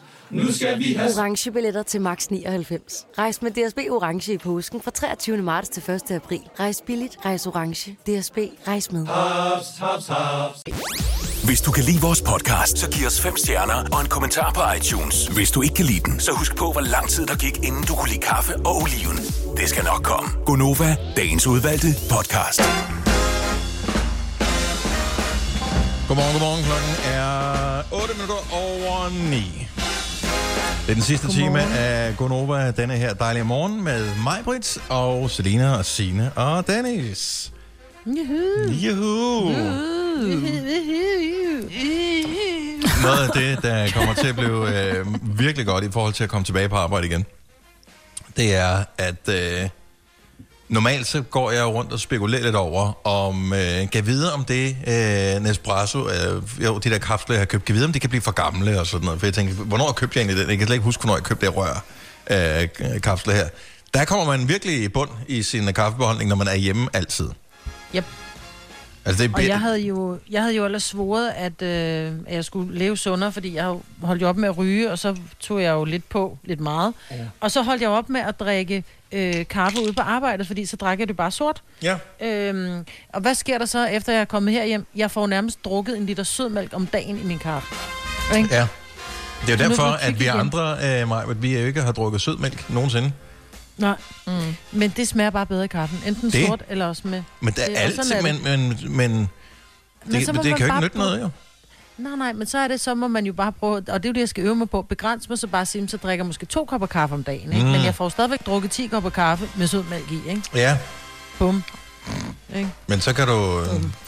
Nu skal vi have... Orange billetter til max 99. Rejs med DSB Orange i påsken fra 23. marts til 1. april. Rejs billigt, rejs orange. DSB, rejs med. Haps, haps, haps. Hvis du kan lide vores podcast, så giv os fem stjerner og en kommentar på iTunes. Hvis du ikke kan lide den, så husk på, hvor lang tid der gik, inden du kunne lide kaffe og oliven. Det skal nok komme. Gonova, dagens udvalgte podcast. Godmorgen, godmorgen. Klokken er 8 minutter over 9. Det er den sidste Godmorgen. time af Gonova, denne her dejlige morgen med mig, Britt, og Selina og Sine og Dennis. Juhu. Juhu. Noget af det, der kommer til at blive øh, virkelig godt i forhold til at komme tilbage på arbejde igen, det er, at øh, normalt så går jeg rundt og spekulerer lidt over, om øh, kan vide om det øh, Nespresso, øh, jo, de der kapsler, jeg har købt, kan vide om de kan blive for gamle og sådan noget. For jeg tænker, hvornår købte jeg egentlig den? Jeg kan slet ikke huske, hvornår jeg købte det rør øh, kapsler her. Der kommer man virkelig i bund i sin kaffebeholdning, når man er hjemme altid. Yep. Altså, det er Og jeg havde jo, jeg havde jo ellers svoret, at, øh, at jeg skulle leve sundere, fordi jeg holdt jo op med at ryge, og så tog jeg jo lidt på, lidt meget. Ja. Og så holdt jeg op med at drikke øh, kaffe ude på arbejdet, fordi så drak jeg det bare sort. Ja. Øhm, og hvad sker der så, efter jeg er kommet herhjem? Jeg får nærmest drukket en liter sødmælk om dagen i min kaffe. Ikke? Ja. Det er jo derfor, er at vi andre, øh, Maja, at vi jo ikke har drukket sødmælk nogensinde. Nej. Mm. Men det smager bare bedre i kaffen. Enten Det- sort eller også med... Men der det- er altid, er men, det. men, men, det, Men så må det, det man kan jo ikke nytte noget, jo. Nej, nej, men så er det, så må man jo bare prøve, og det er jo det, jeg skal øve mig på, begrænse mig, så bare sige, så drikker jeg måske to kopper kaffe om dagen, ikke? Mm. Mm. Men jeg får stadigvæk drukket 10 kopper kaffe med sødmælk i, ikke? Ja, Bum. Ikke? men så kan du øh,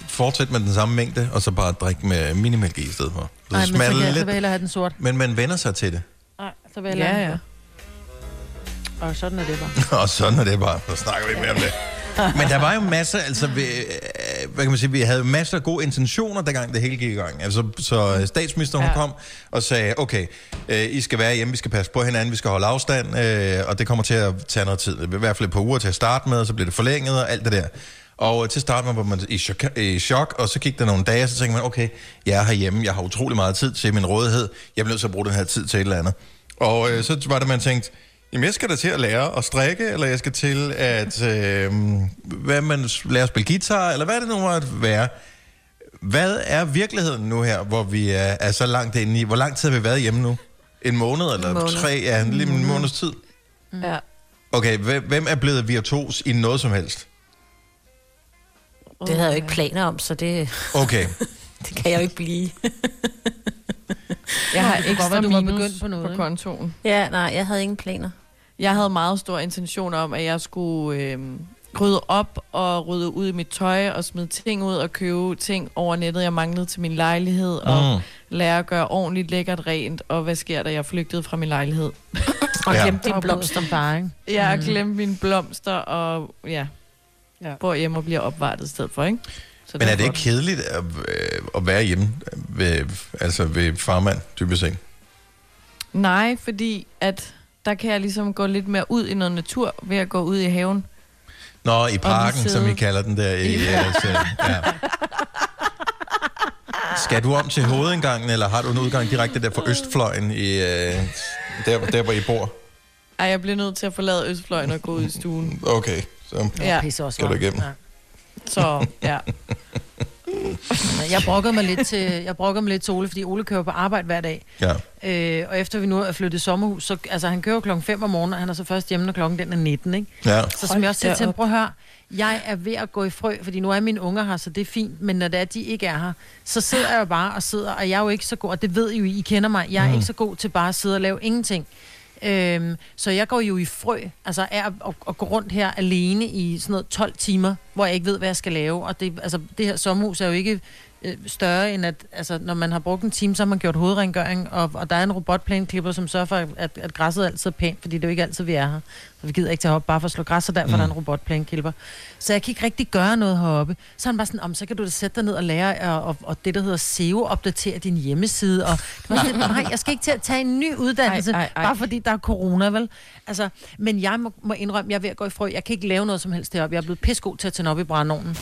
fortsætte med den samme mængde, og så bare drikke med minimælk i i stedet for. Så Nej, men så, kan det jeg, så lidt, vil jeg have den sort. men man vender sig til det. Nej, så vil jeg Ja, ja. Og sådan er det bare. og sådan er det bare. Så snakker vi ikke mere om det. Men der var jo masser, altså, vi, øh, hvad kan man sige, vi havde masser af gode intentioner, dengang det hele gik i gang. Altså, så statsministeren ja. Ja. kom og sagde, okay, øh, I skal være hjemme, vi skal passe på hinanden, vi skal holde afstand, øh, og det kommer til at tage noget tid. I hvert fald et par uger til at starte med, og så bliver det forlænget og alt det der. Og øh, til start var man i chok, i chok, og så gik der nogle dage, og så tænkte man, okay, jeg er herhjemme, jeg har utrolig meget tid til min rådighed, jeg bliver nødt til at bruge den her tid til et eller andet. Og øh, så var det, man tænkte, jamen jeg skal da til at lære at strikke, eller jeg skal til at øh, hvad man lære at spille guitar, eller hvad det nu måtte være. Hvad er virkeligheden nu her, hvor vi er, er så langt inde i? Hvor lang tid har vi været hjemme nu? En måned eller måned. tre? Ja, lige en måneds tid. Ja. Okay, hvem, er blevet virtuos i noget som helst? Det havde jeg jo ikke planer om, så det, Okay, det kan jeg jo ikke blive. Jeg har ekstra du var begyndt på noget, på kontoen. Ja, nej, jeg havde ingen planer. Jeg havde meget stor intention om, at jeg skulle øh, rydde op og rydde ud i mit tøj og smide ting ud og købe ting over nettet, jeg manglede til min lejlighed og Mm. lære at gøre ordentligt lækkert rent. Og hvad sker der? Jeg flygtede fra min lejlighed. Og Ja. ja. glemte Og dine blomster. bare, ikke? Jeg har glemt mine blomster og ja, Ja. ja. bor hjemme og bliver opvartet i stedet for, ikke? Så men er det ikke kedeligt at, øh, at være hjemme ved, altså ved farmand, typisk set? Nej, fordi at der kan jeg ligesom gå lidt mere ud i noget natur ved at gå ud i haven. Nå, i parken, som vi kalder den der. I, ja. ja. Skal du om til hovedindgangen, eller har du en udgang direkte der fra Østfløjen, i, øh, der, der hvor I bor? Ej, jeg bliver nødt til at forlade Østfløjen og gå ud i stuen. Okay, så Ja. Skal du igennem. Ja. Så, ja. Jeg brokkede mig lidt til, jeg brokkede mig lidt til Ole, fordi Ole kører på arbejde hver dag. Ja. Øh, og efter vi nu er flyttet i sommerhus, så altså, han kører klokken 5 om morgenen, og han er så først hjemme, når klokken den er 19, ikke? Ja. Så som jeg også siger til ham, prøv at høre, jeg er ved at gå i frø, fordi nu er mine unger her, så det er fint, men når det er, de ikke er her, så sidder jeg jo bare og sidder, og jeg er jo ikke så god, og det ved I jo, I kender mig, jeg er Mm. ikke så god til bare at sidde og lave ingenting. Øhm, så jeg går jo i frø, altså er at, at, gå rundt her alene i sådan noget 12 timer, hvor jeg ikke ved, hvad jeg skal lave. Og det, altså, det her sommerhus er jo ikke øh, større end at, altså, når man har brugt en time, så har man gjort hovedrengøring, og, og der er en robotplæneklipper, som sørger for, at, at græsset altid er pænt, fordi det er jo ikke altid, vi er her. Så vi gider ikke tage op bare for at slå græs, og derfor mm. er der en robotplæneklipper. Så jeg kan ikke rigtig gøre noget heroppe. Så er han bare sådan, om så kan du da sætte dig ned og lære, og, og, og det, der hedder SEO-opdatere din hjemmeside. Og sådan, nej, jeg skal ikke til at tage en ny uddannelse, Ej, ej, ej. bare fordi der er corona, vel? Altså, men jeg må, må indrømme, jeg er ved at gå i frø. Jeg kan ikke lave noget som helst deroppe. Jeg er blevet pissegod til at tænde op i brændeovnen.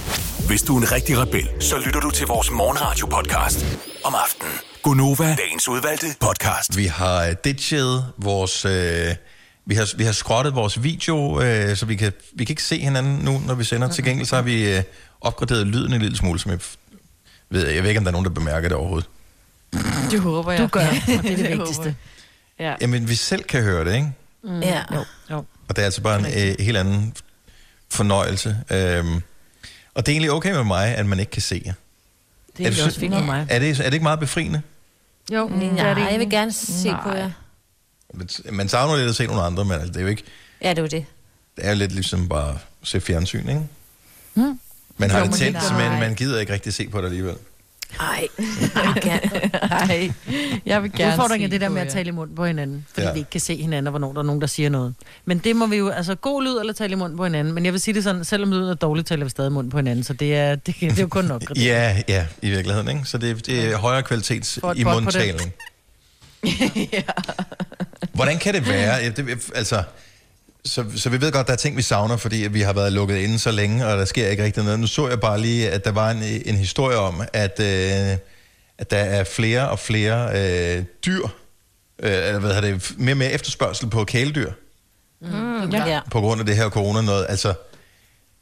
Hvis du er en rigtig rebel, så lytter du til vores morgenradio-podcast om aftenen. Gunova, dagens udvalgte podcast. Vi har øh, ditchet vores... Øh, vi har, vi har skrottet vores video, øh, så vi kan, vi kan ikke se hinanden nu, når vi sender. Til gengæld så har vi øh, opgraderet lyden en lille smule, som jeg ved, jeg ved ikke, om der er nogen, der bemærker det overhovedet. Det håber jeg. Du gør, og det er det vigtigste. Ja. Jamen, vi selv kan høre det, ikke? Mm. Ja. Jo. jo. Og det er altså bare en øh, helt anden fornøjelse. Øhm, og det er egentlig okay med mig, at man ikke kan se jer. Det er, det er også fint med mig. Er det, er det ikke meget befriende? Jo, Mm, det er det nej, jeg vil gerne se Nej. på jer. Man- savner lidt at se nogle andre, men altså, det er jo ikke... Ja, det er jo det. Det er jo lidt ligesom bare at se fjernsyn, ikke? Mm. Man har Jo, det men tændt, men man gider ikke rigtig se på det alligevel. Ej, Ej, jeg vil gerne Udfordringen er det der med at tale i munden på hinanden, fordi Ja. vi ikke kan se hinanden, og hvornår der er nogen, der siger noget. Men det må vi jo, altså god lyd eller tale i munden på hinanden. Men jeg vil sige det sådan, selvom lyden er dårlig, taler vi stadig i munden på hinanden, så det er, det, det er jo kun nok. Ja, ja, i virkeligheden, ikke? Så det, det er højere kvalitet i bånd mundtaling. Hvordan kan det være? Ja, Det, altså, så, så vi ved godt, der er ting, vi savner, fordi vi har været lukket inde så længe, og der sker ikke rigtig noget. Nu så jeg bare lige, at der var en, en historie om, at, øh, at der er flere og flere øh, dyr, øh, eller hvad hedder det, mere og mere efterspørgsel på kæledyr, Mm, ja. på grund af det her corona noget. Altså,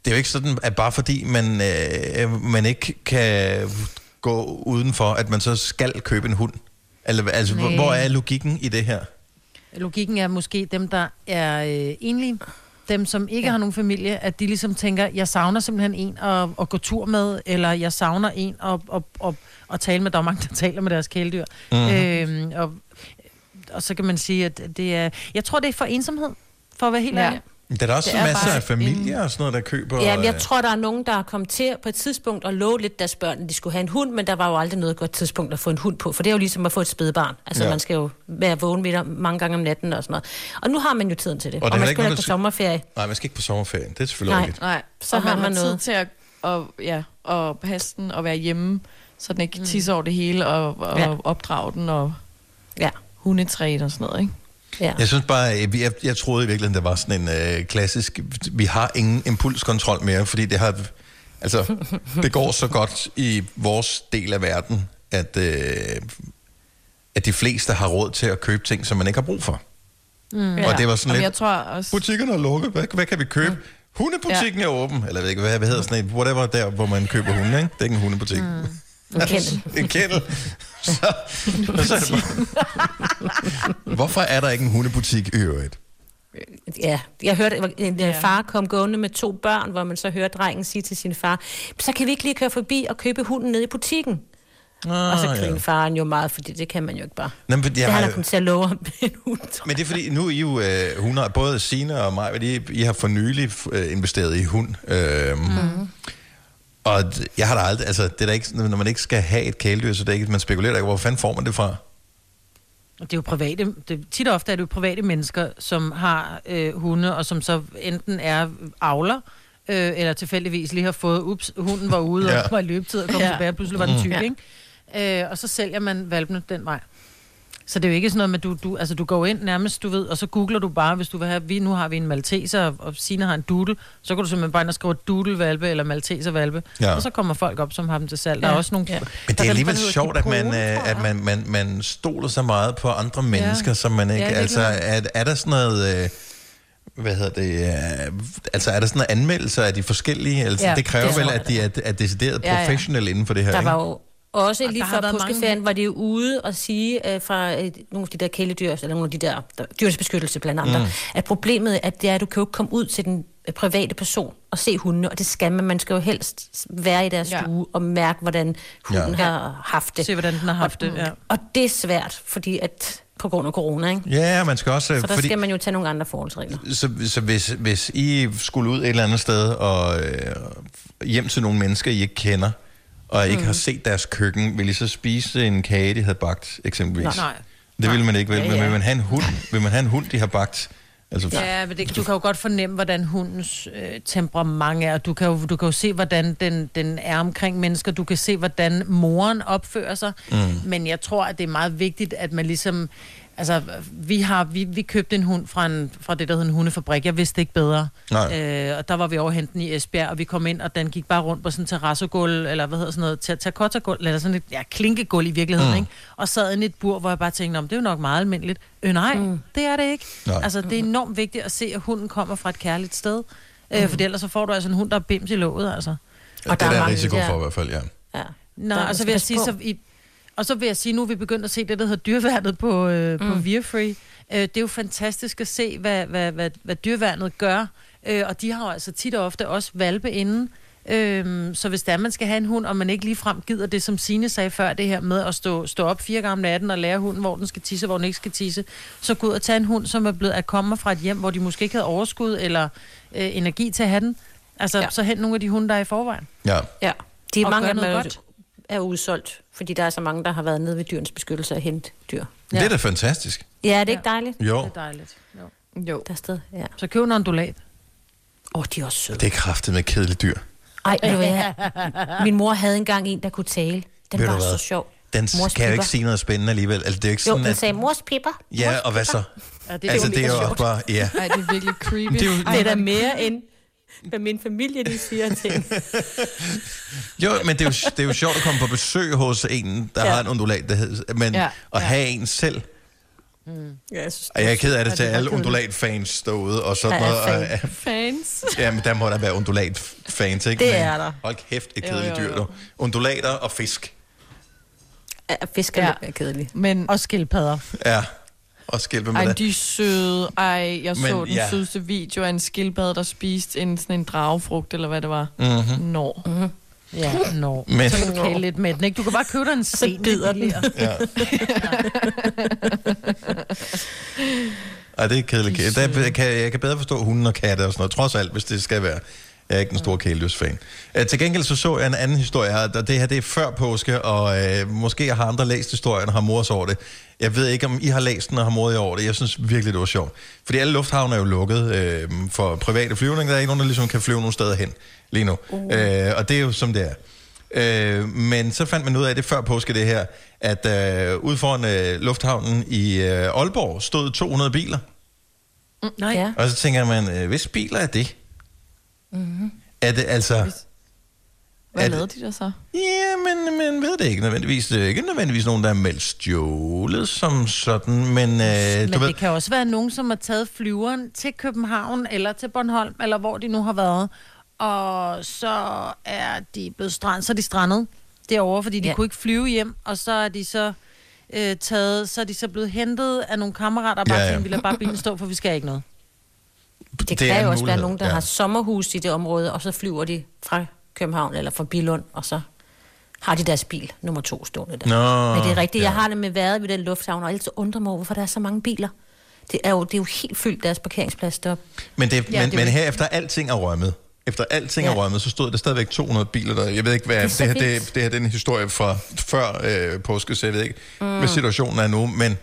det er jo ikke sådan, at bare fordi man, øh, man ikke kan gå udenfor, at man så skal købe en hund. Eller, altså, hvor, Nej. hvor er logikken i det her? Logikken er måske dem, der er øh, enlige, dem, som ikke ja. har nogen familie, at de ligesom tænker, jeg savner simpelthen en at, at gå tur med, eller jeg savner en at, at, at, at tale med. Der er mange, der taler med deres kæledyr. Mm. Øhm, og, og så kan man sige, at det er... Jeg tror, det er for ensomhed, for at være helt Ja. ærlig. Der er også Det er masser af familier og sådan noget, der køber... Ja, men jeg øh, tror, der er nogen, der er kommet til på et tidspunkt og love lidt deres børn, at de skulle have en hund, men der var jo aldrig noget godt tidspunkt at få en hund på, for det er jo ligesom at få et spædbarn. Altså, Ja. man skal jo være vågen ved mange gange om natten og sådan noget. Og nu har man jo tiden til det, Og og, det er og man ikke skal ikke der på sommerferie. Nej, man skal ikke på sommerferie. Det er selvfølgelig Nej. rigtigt. Nej, Så så har man man tid noget. til at, og, ja, og passe den og være hjemme, så den ikke mm. tisser over det hele, og, og Ja. opdrage den, og ja. hundetræt og sådan noget, ikke? Ja. Jeg synes bare, jeg, jeg, jeg troede i virkeligheden, der var sådan en øh, klassisk... Vi har ingen impulskontrol mere, fordi det har... Altså, det går så godt i vores del af verden, at, øh, at de fleste har råd til at købe ting, som man ikke har brug for. Mm. Og det var sådan Jamen, lidt- Jeg tror også... Butikkerne er lukket. Hvad, hvad kan vi købe? Mm. Hundebutikken ja. er åben. Eller hvad, hvad hedder sådan et? Whatever der, hvor man køber hunde, ikke? Det er ikke en hundebutik. Mm. En kennel. en kennel. Så, så er det bare... Hvorfor er der ikke en hundebutik i øvrigt? Ja, jeg hørte, at en ja. far kom gående med to børn, hvor man så hørte drengen sige til sin far, så kan vi ikke lige køre forbi og købe hunden nede i butikken. Ah, og så ja. griner faren jo meget, fordi det kan man jo ikke bare. Nå, men jeg det har han er kommet til at love ham en hund. Men det er fordi, nu er I jo, øh, hun har, både Sina og mig, I, I har for nylig øh, investeret i hund. Øhm, mm. Og jeg har da aldrig, altså det er da ikke, når man ikke skal have et kæledyr, så det er ikke, man spekulerer ikke, hvor fanden får man det fra? Det er jo private, det, tit og ofte er det jo private mennesker, som har øh, hunde, og som så enten er avler, øh, eller tilfældigvis lige har fået, ups, hunden var ude Ja. og var i løbetid og kom Ja. ja. tilbage, og pludselig var den tyk, Mm. ikke? Øh, og så sælger man valpene den vej. Så det er jo ikke sådan noget med, du, du, altså du går ind nærmest, du ved, og så googler du bare, hvis du vil have, vi, nu har vi en malteser, og- og Sina har en doodle, så kan du simpelthen bare ind og skrive doodle-valpe eller malteser-valpe, Ja. ja. og så kommer folk op, som har dem til salg. Der er Ja. også nogle... Ja. Men det er alligevel sjovt, at man, øh, at man, man, man stoler så meget på andre mennesker, som man ikke... Ja, altså, er, er der sådan noget... Øh, hvad hedder det? Øh, altså, er der sådan noget anmeldelser af de forskellige? Altså, Ja, det kræver det vel, at de er, er decideret Ja, ja. professionelle inden for det her, Der ikke? var jo også Og lige der har før været mange- påskeferien, var det jo ude og sige øh, fra øh, nogle af de der kæledyr, eller nogle af de der, der dyrenes beskyttelse blandt andre, Mm. at problemet er, det er, at du kan jo ikke komme ud til den øh, private person og se hundene, og det skal man. Man skal jo helst være i deres Ja. stue og mærke, hvordan hunden Ja. har haft det. Se, hvordan den har haft det, ja. Og det er svært, fordi at på grund af corona, ikke? Ja, man skal også... Så der fordi, skal man jo tage nogle andre forholdsregler. så, så hvis, hvis I skulle ud et eller andet sted og øh, hjem til nogle mennesker, I ikke kender, og ikke Mm. har set deres køkken, vil I så spise en kage, de havde bagt, eksempelvis? Nej. Det vil man ikke, vel? Ja, Men ja. vil man have en hund, vil man have en hund, de har bagt? Altså, Ja, men det, du kan jo godt fornemme, hvordan hundens øh, temperament er. Du kan, jo, du kan jo se, hvordan den, den er omkring mennesker. Du kan se, hvordan moren opfører sig. Mm. Men jeg tror, at det er meget vigtigt, at man ligesom... Altså, vi, har, vi, vi købte en hund fra, en, fra det, der hedder en hundefabrik. Jeg vidste ikke bedre. Nej. Øh, og der var vi over henten i Esbjerg, og vi kom ind, og den gik bare rundt på sådan en terrassegulv, eller hvad hedder sådan noget, ter- terracotta-gulv, eller sådan et ja, klinkegulv i virkeligheden, Mm. mm. ikke? Og sad inde i et bur, hvor jeg bare tænkte, om det er jo nok meget almindeligt. Øh, nej, mm. det er det ikke. Nej. Altså, det er enormt vigtigt at se, at hunden kommer fra et kærligt sted. Øh, for ellers så får du altså en hund, der er bims i låget, altså. ja, det er der risiko for i hvert fald, ja. Ja. Nå, Der- og så vil jeg sige, så i, og så vil jeg sige, nu er vi begyndt at se det, der hedder dyreværnet på, øh, mm. på Viafree. Øh, det er jo fantastisk at se, hvad, hvad, hvad, hvad dyreværnet gør. Øh, og de har jo altså tit og ofte også valpe inden. Øhm, så hvis der man skal have en hund, og man ikke ligefrem gider det, som Sine sagde før, det her med at stå, stå op fire gange om natten og lære hunden, hvor den skal tisse, hvor den ikke skal tisse, så gå ud og tage en hund, som er blevet at komme fra et hjem, hvor de måske ikke havde overskud eller øh, energi til at have den. Altså, ja. så hent nogle af de hunde, der er i forvejen. Ja. Ja, de er Og mange af dem noget er, godt. Er udsolgt, fordi der er så mange, der har været nede ved dyrens beskyttelse og hente dyr. Det er da fantastisk. Ja, er det ikke dejligt? Jo. Det er dejligt. Jo. jo. Der er sted, ja. Så køb en ondulat. Åh, oh, de er også søde. Det er kraftet med kedeligt dyr. Ej, ved du hvad? Min mor havde engang en, der kunne tale. Den Ved var så sjov. Den Mors kan jo ikke sige noget spændende alligevel. Altså, det er jo ikke Jo, sådan, den at... sagde, mors pipper. Ja, og hvad så? Ja, det er altså, jo det er jo også bare... Ja. Ej, det er virkelig creepy. Det er jo- Det er da mere end, hvad min familie de siger ting. Jo, men det er, jo, det er jo sjovt at komme på besøg hos en, der ja. Ja. har en ondulat, der hedder, men Ja, ja. at ja. have en selv. Mm. Ja, jeg, synes, Og jeg er ked af det Ja, til alle ondulat-fans ståede og sådan noget. fan. Og, Fans. ja, men der må der være ondulat-fans, ikke? Det Men er der. Hold kæft, et Jo, kedeligt jo, dyr, du. Undulater og fisk. Ja, fisk er ja. kedeligt. Men, og skildpadder. Ja, og skælpe med Ej, det. de er søde. Ej, jeg så Men, den ja. sødeste video af en skildpadde, der spiste en, sådan en dragefrugt, eller hvad det var. Mhm. Nå. Mm-hmm. Ja, nå. Men- Men... Så kan du kæle lidt med den, ikke? Du kan bare købe dig en sten. bider den. Ja. Ej, det er kedeligt. Der kan, jeg kan bedre forstå hunden og katte og sådan noget, trods alt, hvis det skal være. Jeg er ikke en stor kæledyrsfan. Uh, til gengæld så så jeg en anden historie her, det her det er før påske, og uh, måske har andre læst historien og har mors over det. Jeg ved ikke, om I har læst den og har modet over det. Jeg synes virkelig, det var sjovt. Fordi alle lufthavne er jo lukket uh, for private flyvninger. Der er ikke nogen, der ligesom kan flyve nogen steder hen lige nu. Uh. Uh, og det er jo som det er. Øh, men så fandt man ud af det før påske det her, at øh, ude foran øh, lufthavnen i øh, Aalborg stod 200 biler. Mm, nej. Ja. Og så tænker man, øh, hvis biler er det? Mm-hmm. Er det altså... Hvad Er lavede de der så? Ja, men man ved det ikke nødvendigvis. Det er ikke nødvendigvis nogen, der er meldt stjålet som sådan, men, øh, Men du ved... det kan også være nogen, som har taget flyveren til København eller til Bornholm, eller hvor de nu har været. Og så er de blevet strand, så er de strandet derovre, fordi de Ja. kunne ikke flyve hjem, og så er de så øh, taget, så er de så blevet hentet af nogle kammerater, og bare Ja, ja, ja. ja. vi lader bare bilen stå, for vi skal ikke noget. Det, Det er kan jo også være mulighed, nogen, der ja. har sommerhus i det område, og så flyver de fra København eller fra Bilund, og så har de deres bil nummer to stående der. Nå, Men det er rigtigt, ja. jeg har det med været ved den lufthavn, og altid undrer mig over, hvorfor der er så mange biler. Det er jo, det er jo helt fyldt deres parkeringsplads deroppe. Men, det, Ja, men, det men her efter alting er rømmet, efter alting ja. er rømmet, så stod der stadigvæk 200 biler der. Jeg ved ikke, hvad Det er det, her, det, det her det er en historie fra før øh, påske, så jeg ved ikke. Mm. hvad situationen er nu, men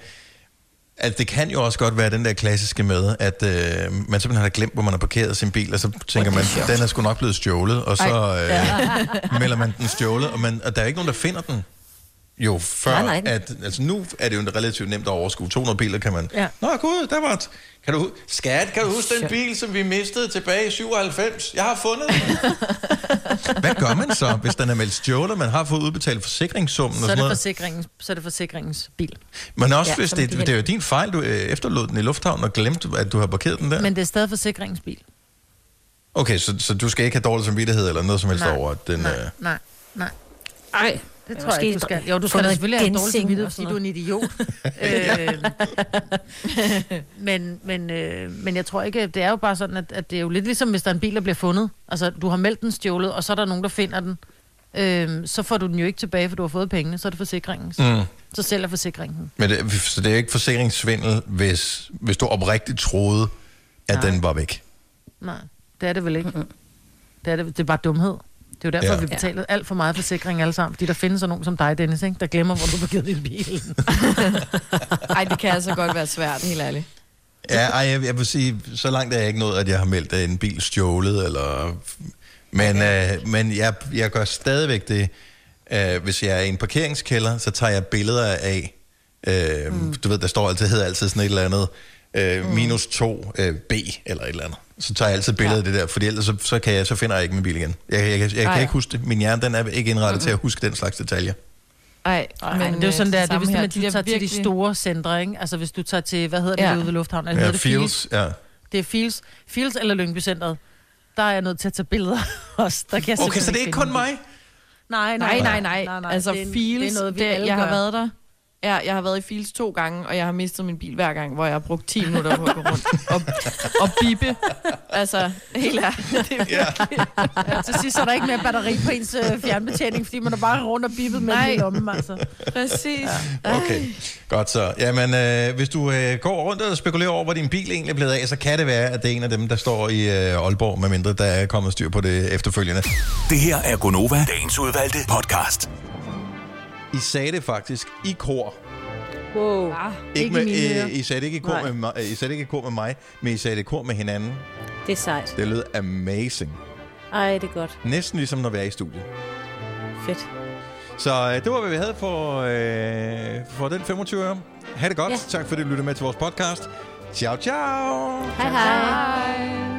at det kan jo også godt være den der klassiske med, at øh, man simpelthen har glemt, hvor man har parkeret sin bil, og så tænker man, den er sgu nok blevet stjålet, og så øh, melder man den stjålet, og, man, og der er ikke nogen, der finder den. Jo før, Nej, nej, at, altså nu er det jo relativt nemt at overskue. 200 biler kan man... Ja. Nå gud, der var et, kan du, Skat, kan du huske den bil, som vi mistede tilbage i 97? Jeg har fundet den. Hvad gør man så, hvis den er meldt stjålet, man har fået udbetalt forsikringssummen Så og er sådan det, noget? forsikringens, så er det forsikringens bil. Men også Ja, hvis det, må de det er jo din fejl, du øh, efterlod den i lufthavnen og glemte, at du har parkeret den der. Men det er stadig forsikringens bil. Okay, så, så du skal ikke have dårlig samvittighed eller noget som helst Nej, over, at den... nej, Øh, nej, nej. Ej, Det tror jeg ikke, du skal. Jo, du skal da selvfølgelig have dårlig samvittighed, fordi du er en idiot. øh, men, men, øh, men jeg tror ikke, det er jo bare sådan, at, at det er jo lidt ligesom, hvis der er en bil, der bliver fundet. Altså, du har meldt den stjålet, og så er der nogen, der finder den. Øh, så får du den jo ikke tilbage, for du har fået pengene, så er det forsikringens. Mm. Så sælger forsikringen. men det, så det er ikke forsikringssvindel, hvis, hvis du oprigtigt troede, at Nej. den var væk. Nej, det er det vel ikke. Det er, det, det er bare dumhed. Det er jo derfor, Ja. vi betaler alt for meget forsikring alle sammen. Fordi der findes sådan nogen som dig, Dennis, ikke? der glemmer, hvor du har parkeret din bil. Ej, det kan altså godt være svært, helt ærligt. Ja, ej, jeg, jeg vil sige, så langt er jeg ikke nået, at jeg har meldt en bil stjålet, eller... Men, øh, men jeg, jeg gør stadigvæk det, øh, hvis jeg er i en parkeringskælder, så tager jeg billeder af, øh, mm. du ved, der står altid, hedder altid sådan et eller andet, øh, minus 2 øh, B, eller et eller andet. Så tager jeg altid billeder ja. af det der, fordi ellers så, så, kan jeg, så finder jeg ikke min bil igen. Jeg, jeg, jeg, jeg kan ikke huske det. Min hjerne, den er ikke indrettet mm-hmm. til at huske den slags detaljer. Ej, Men, men det er jo sådan, der, det er hvis her. man, du De der tager til de virkelig- store centre, ikke? Altså hvis du tager til, hvad hedder det Ja. ude ved lufthavnen? Eller Ja, hedder det Fields, ja. Det er Fields, Fields eller Lyngby Centeret. Der er jeg nødt til at tage billeder også. Der kan jeg Okay, så det er ikke kun mig? Nej, Nej, nej, nej. nej, nej. Altså, det, er- Fields, det er noget, det, alle jeg har været der. Ja, jeg har været i Fields to gange, og jeg har mistet min bil hver gang, hvor jeg har brugt 10 minutter på at gå rundt og, og bippe. Altså, helt ærligt. Det er ja. Ja, til sidst er der ikke mere batteri på ens øh, fjernbetjening, fordi man er bare rundt og bippet med Nej. den i lommen, altså. Præcis. Okay, godt så. Jamen, øh, hvis du øh, går rundt og spekulerer over, hvor din bil egentlig er blevet af, så kan det være, at det er en af dem, der står i øh, Aalborg, medmindre der er kommet styr på det efterfølgende. Det her er Gonova, dagens udvalgte podcast. I sagde det faktisk i kor. Wow. Ah, Ikke med, mine ører. øh, I sagde det ikke i kor Nej. med, mig, I sagde det ikke i kor med mig, men I sagde det i kor med hinanden. Det er sejt. Det lød amazing. Ej, det er godt. Næsten ligesom, når vi er i studiet. Fedt. Så øh, det var, hvad vi havde for, øh, for den 25 øre. Ha' det godt. Ja. Tak fordi du lyttede med til vores podcast. Ciao, ciao. Hej hej.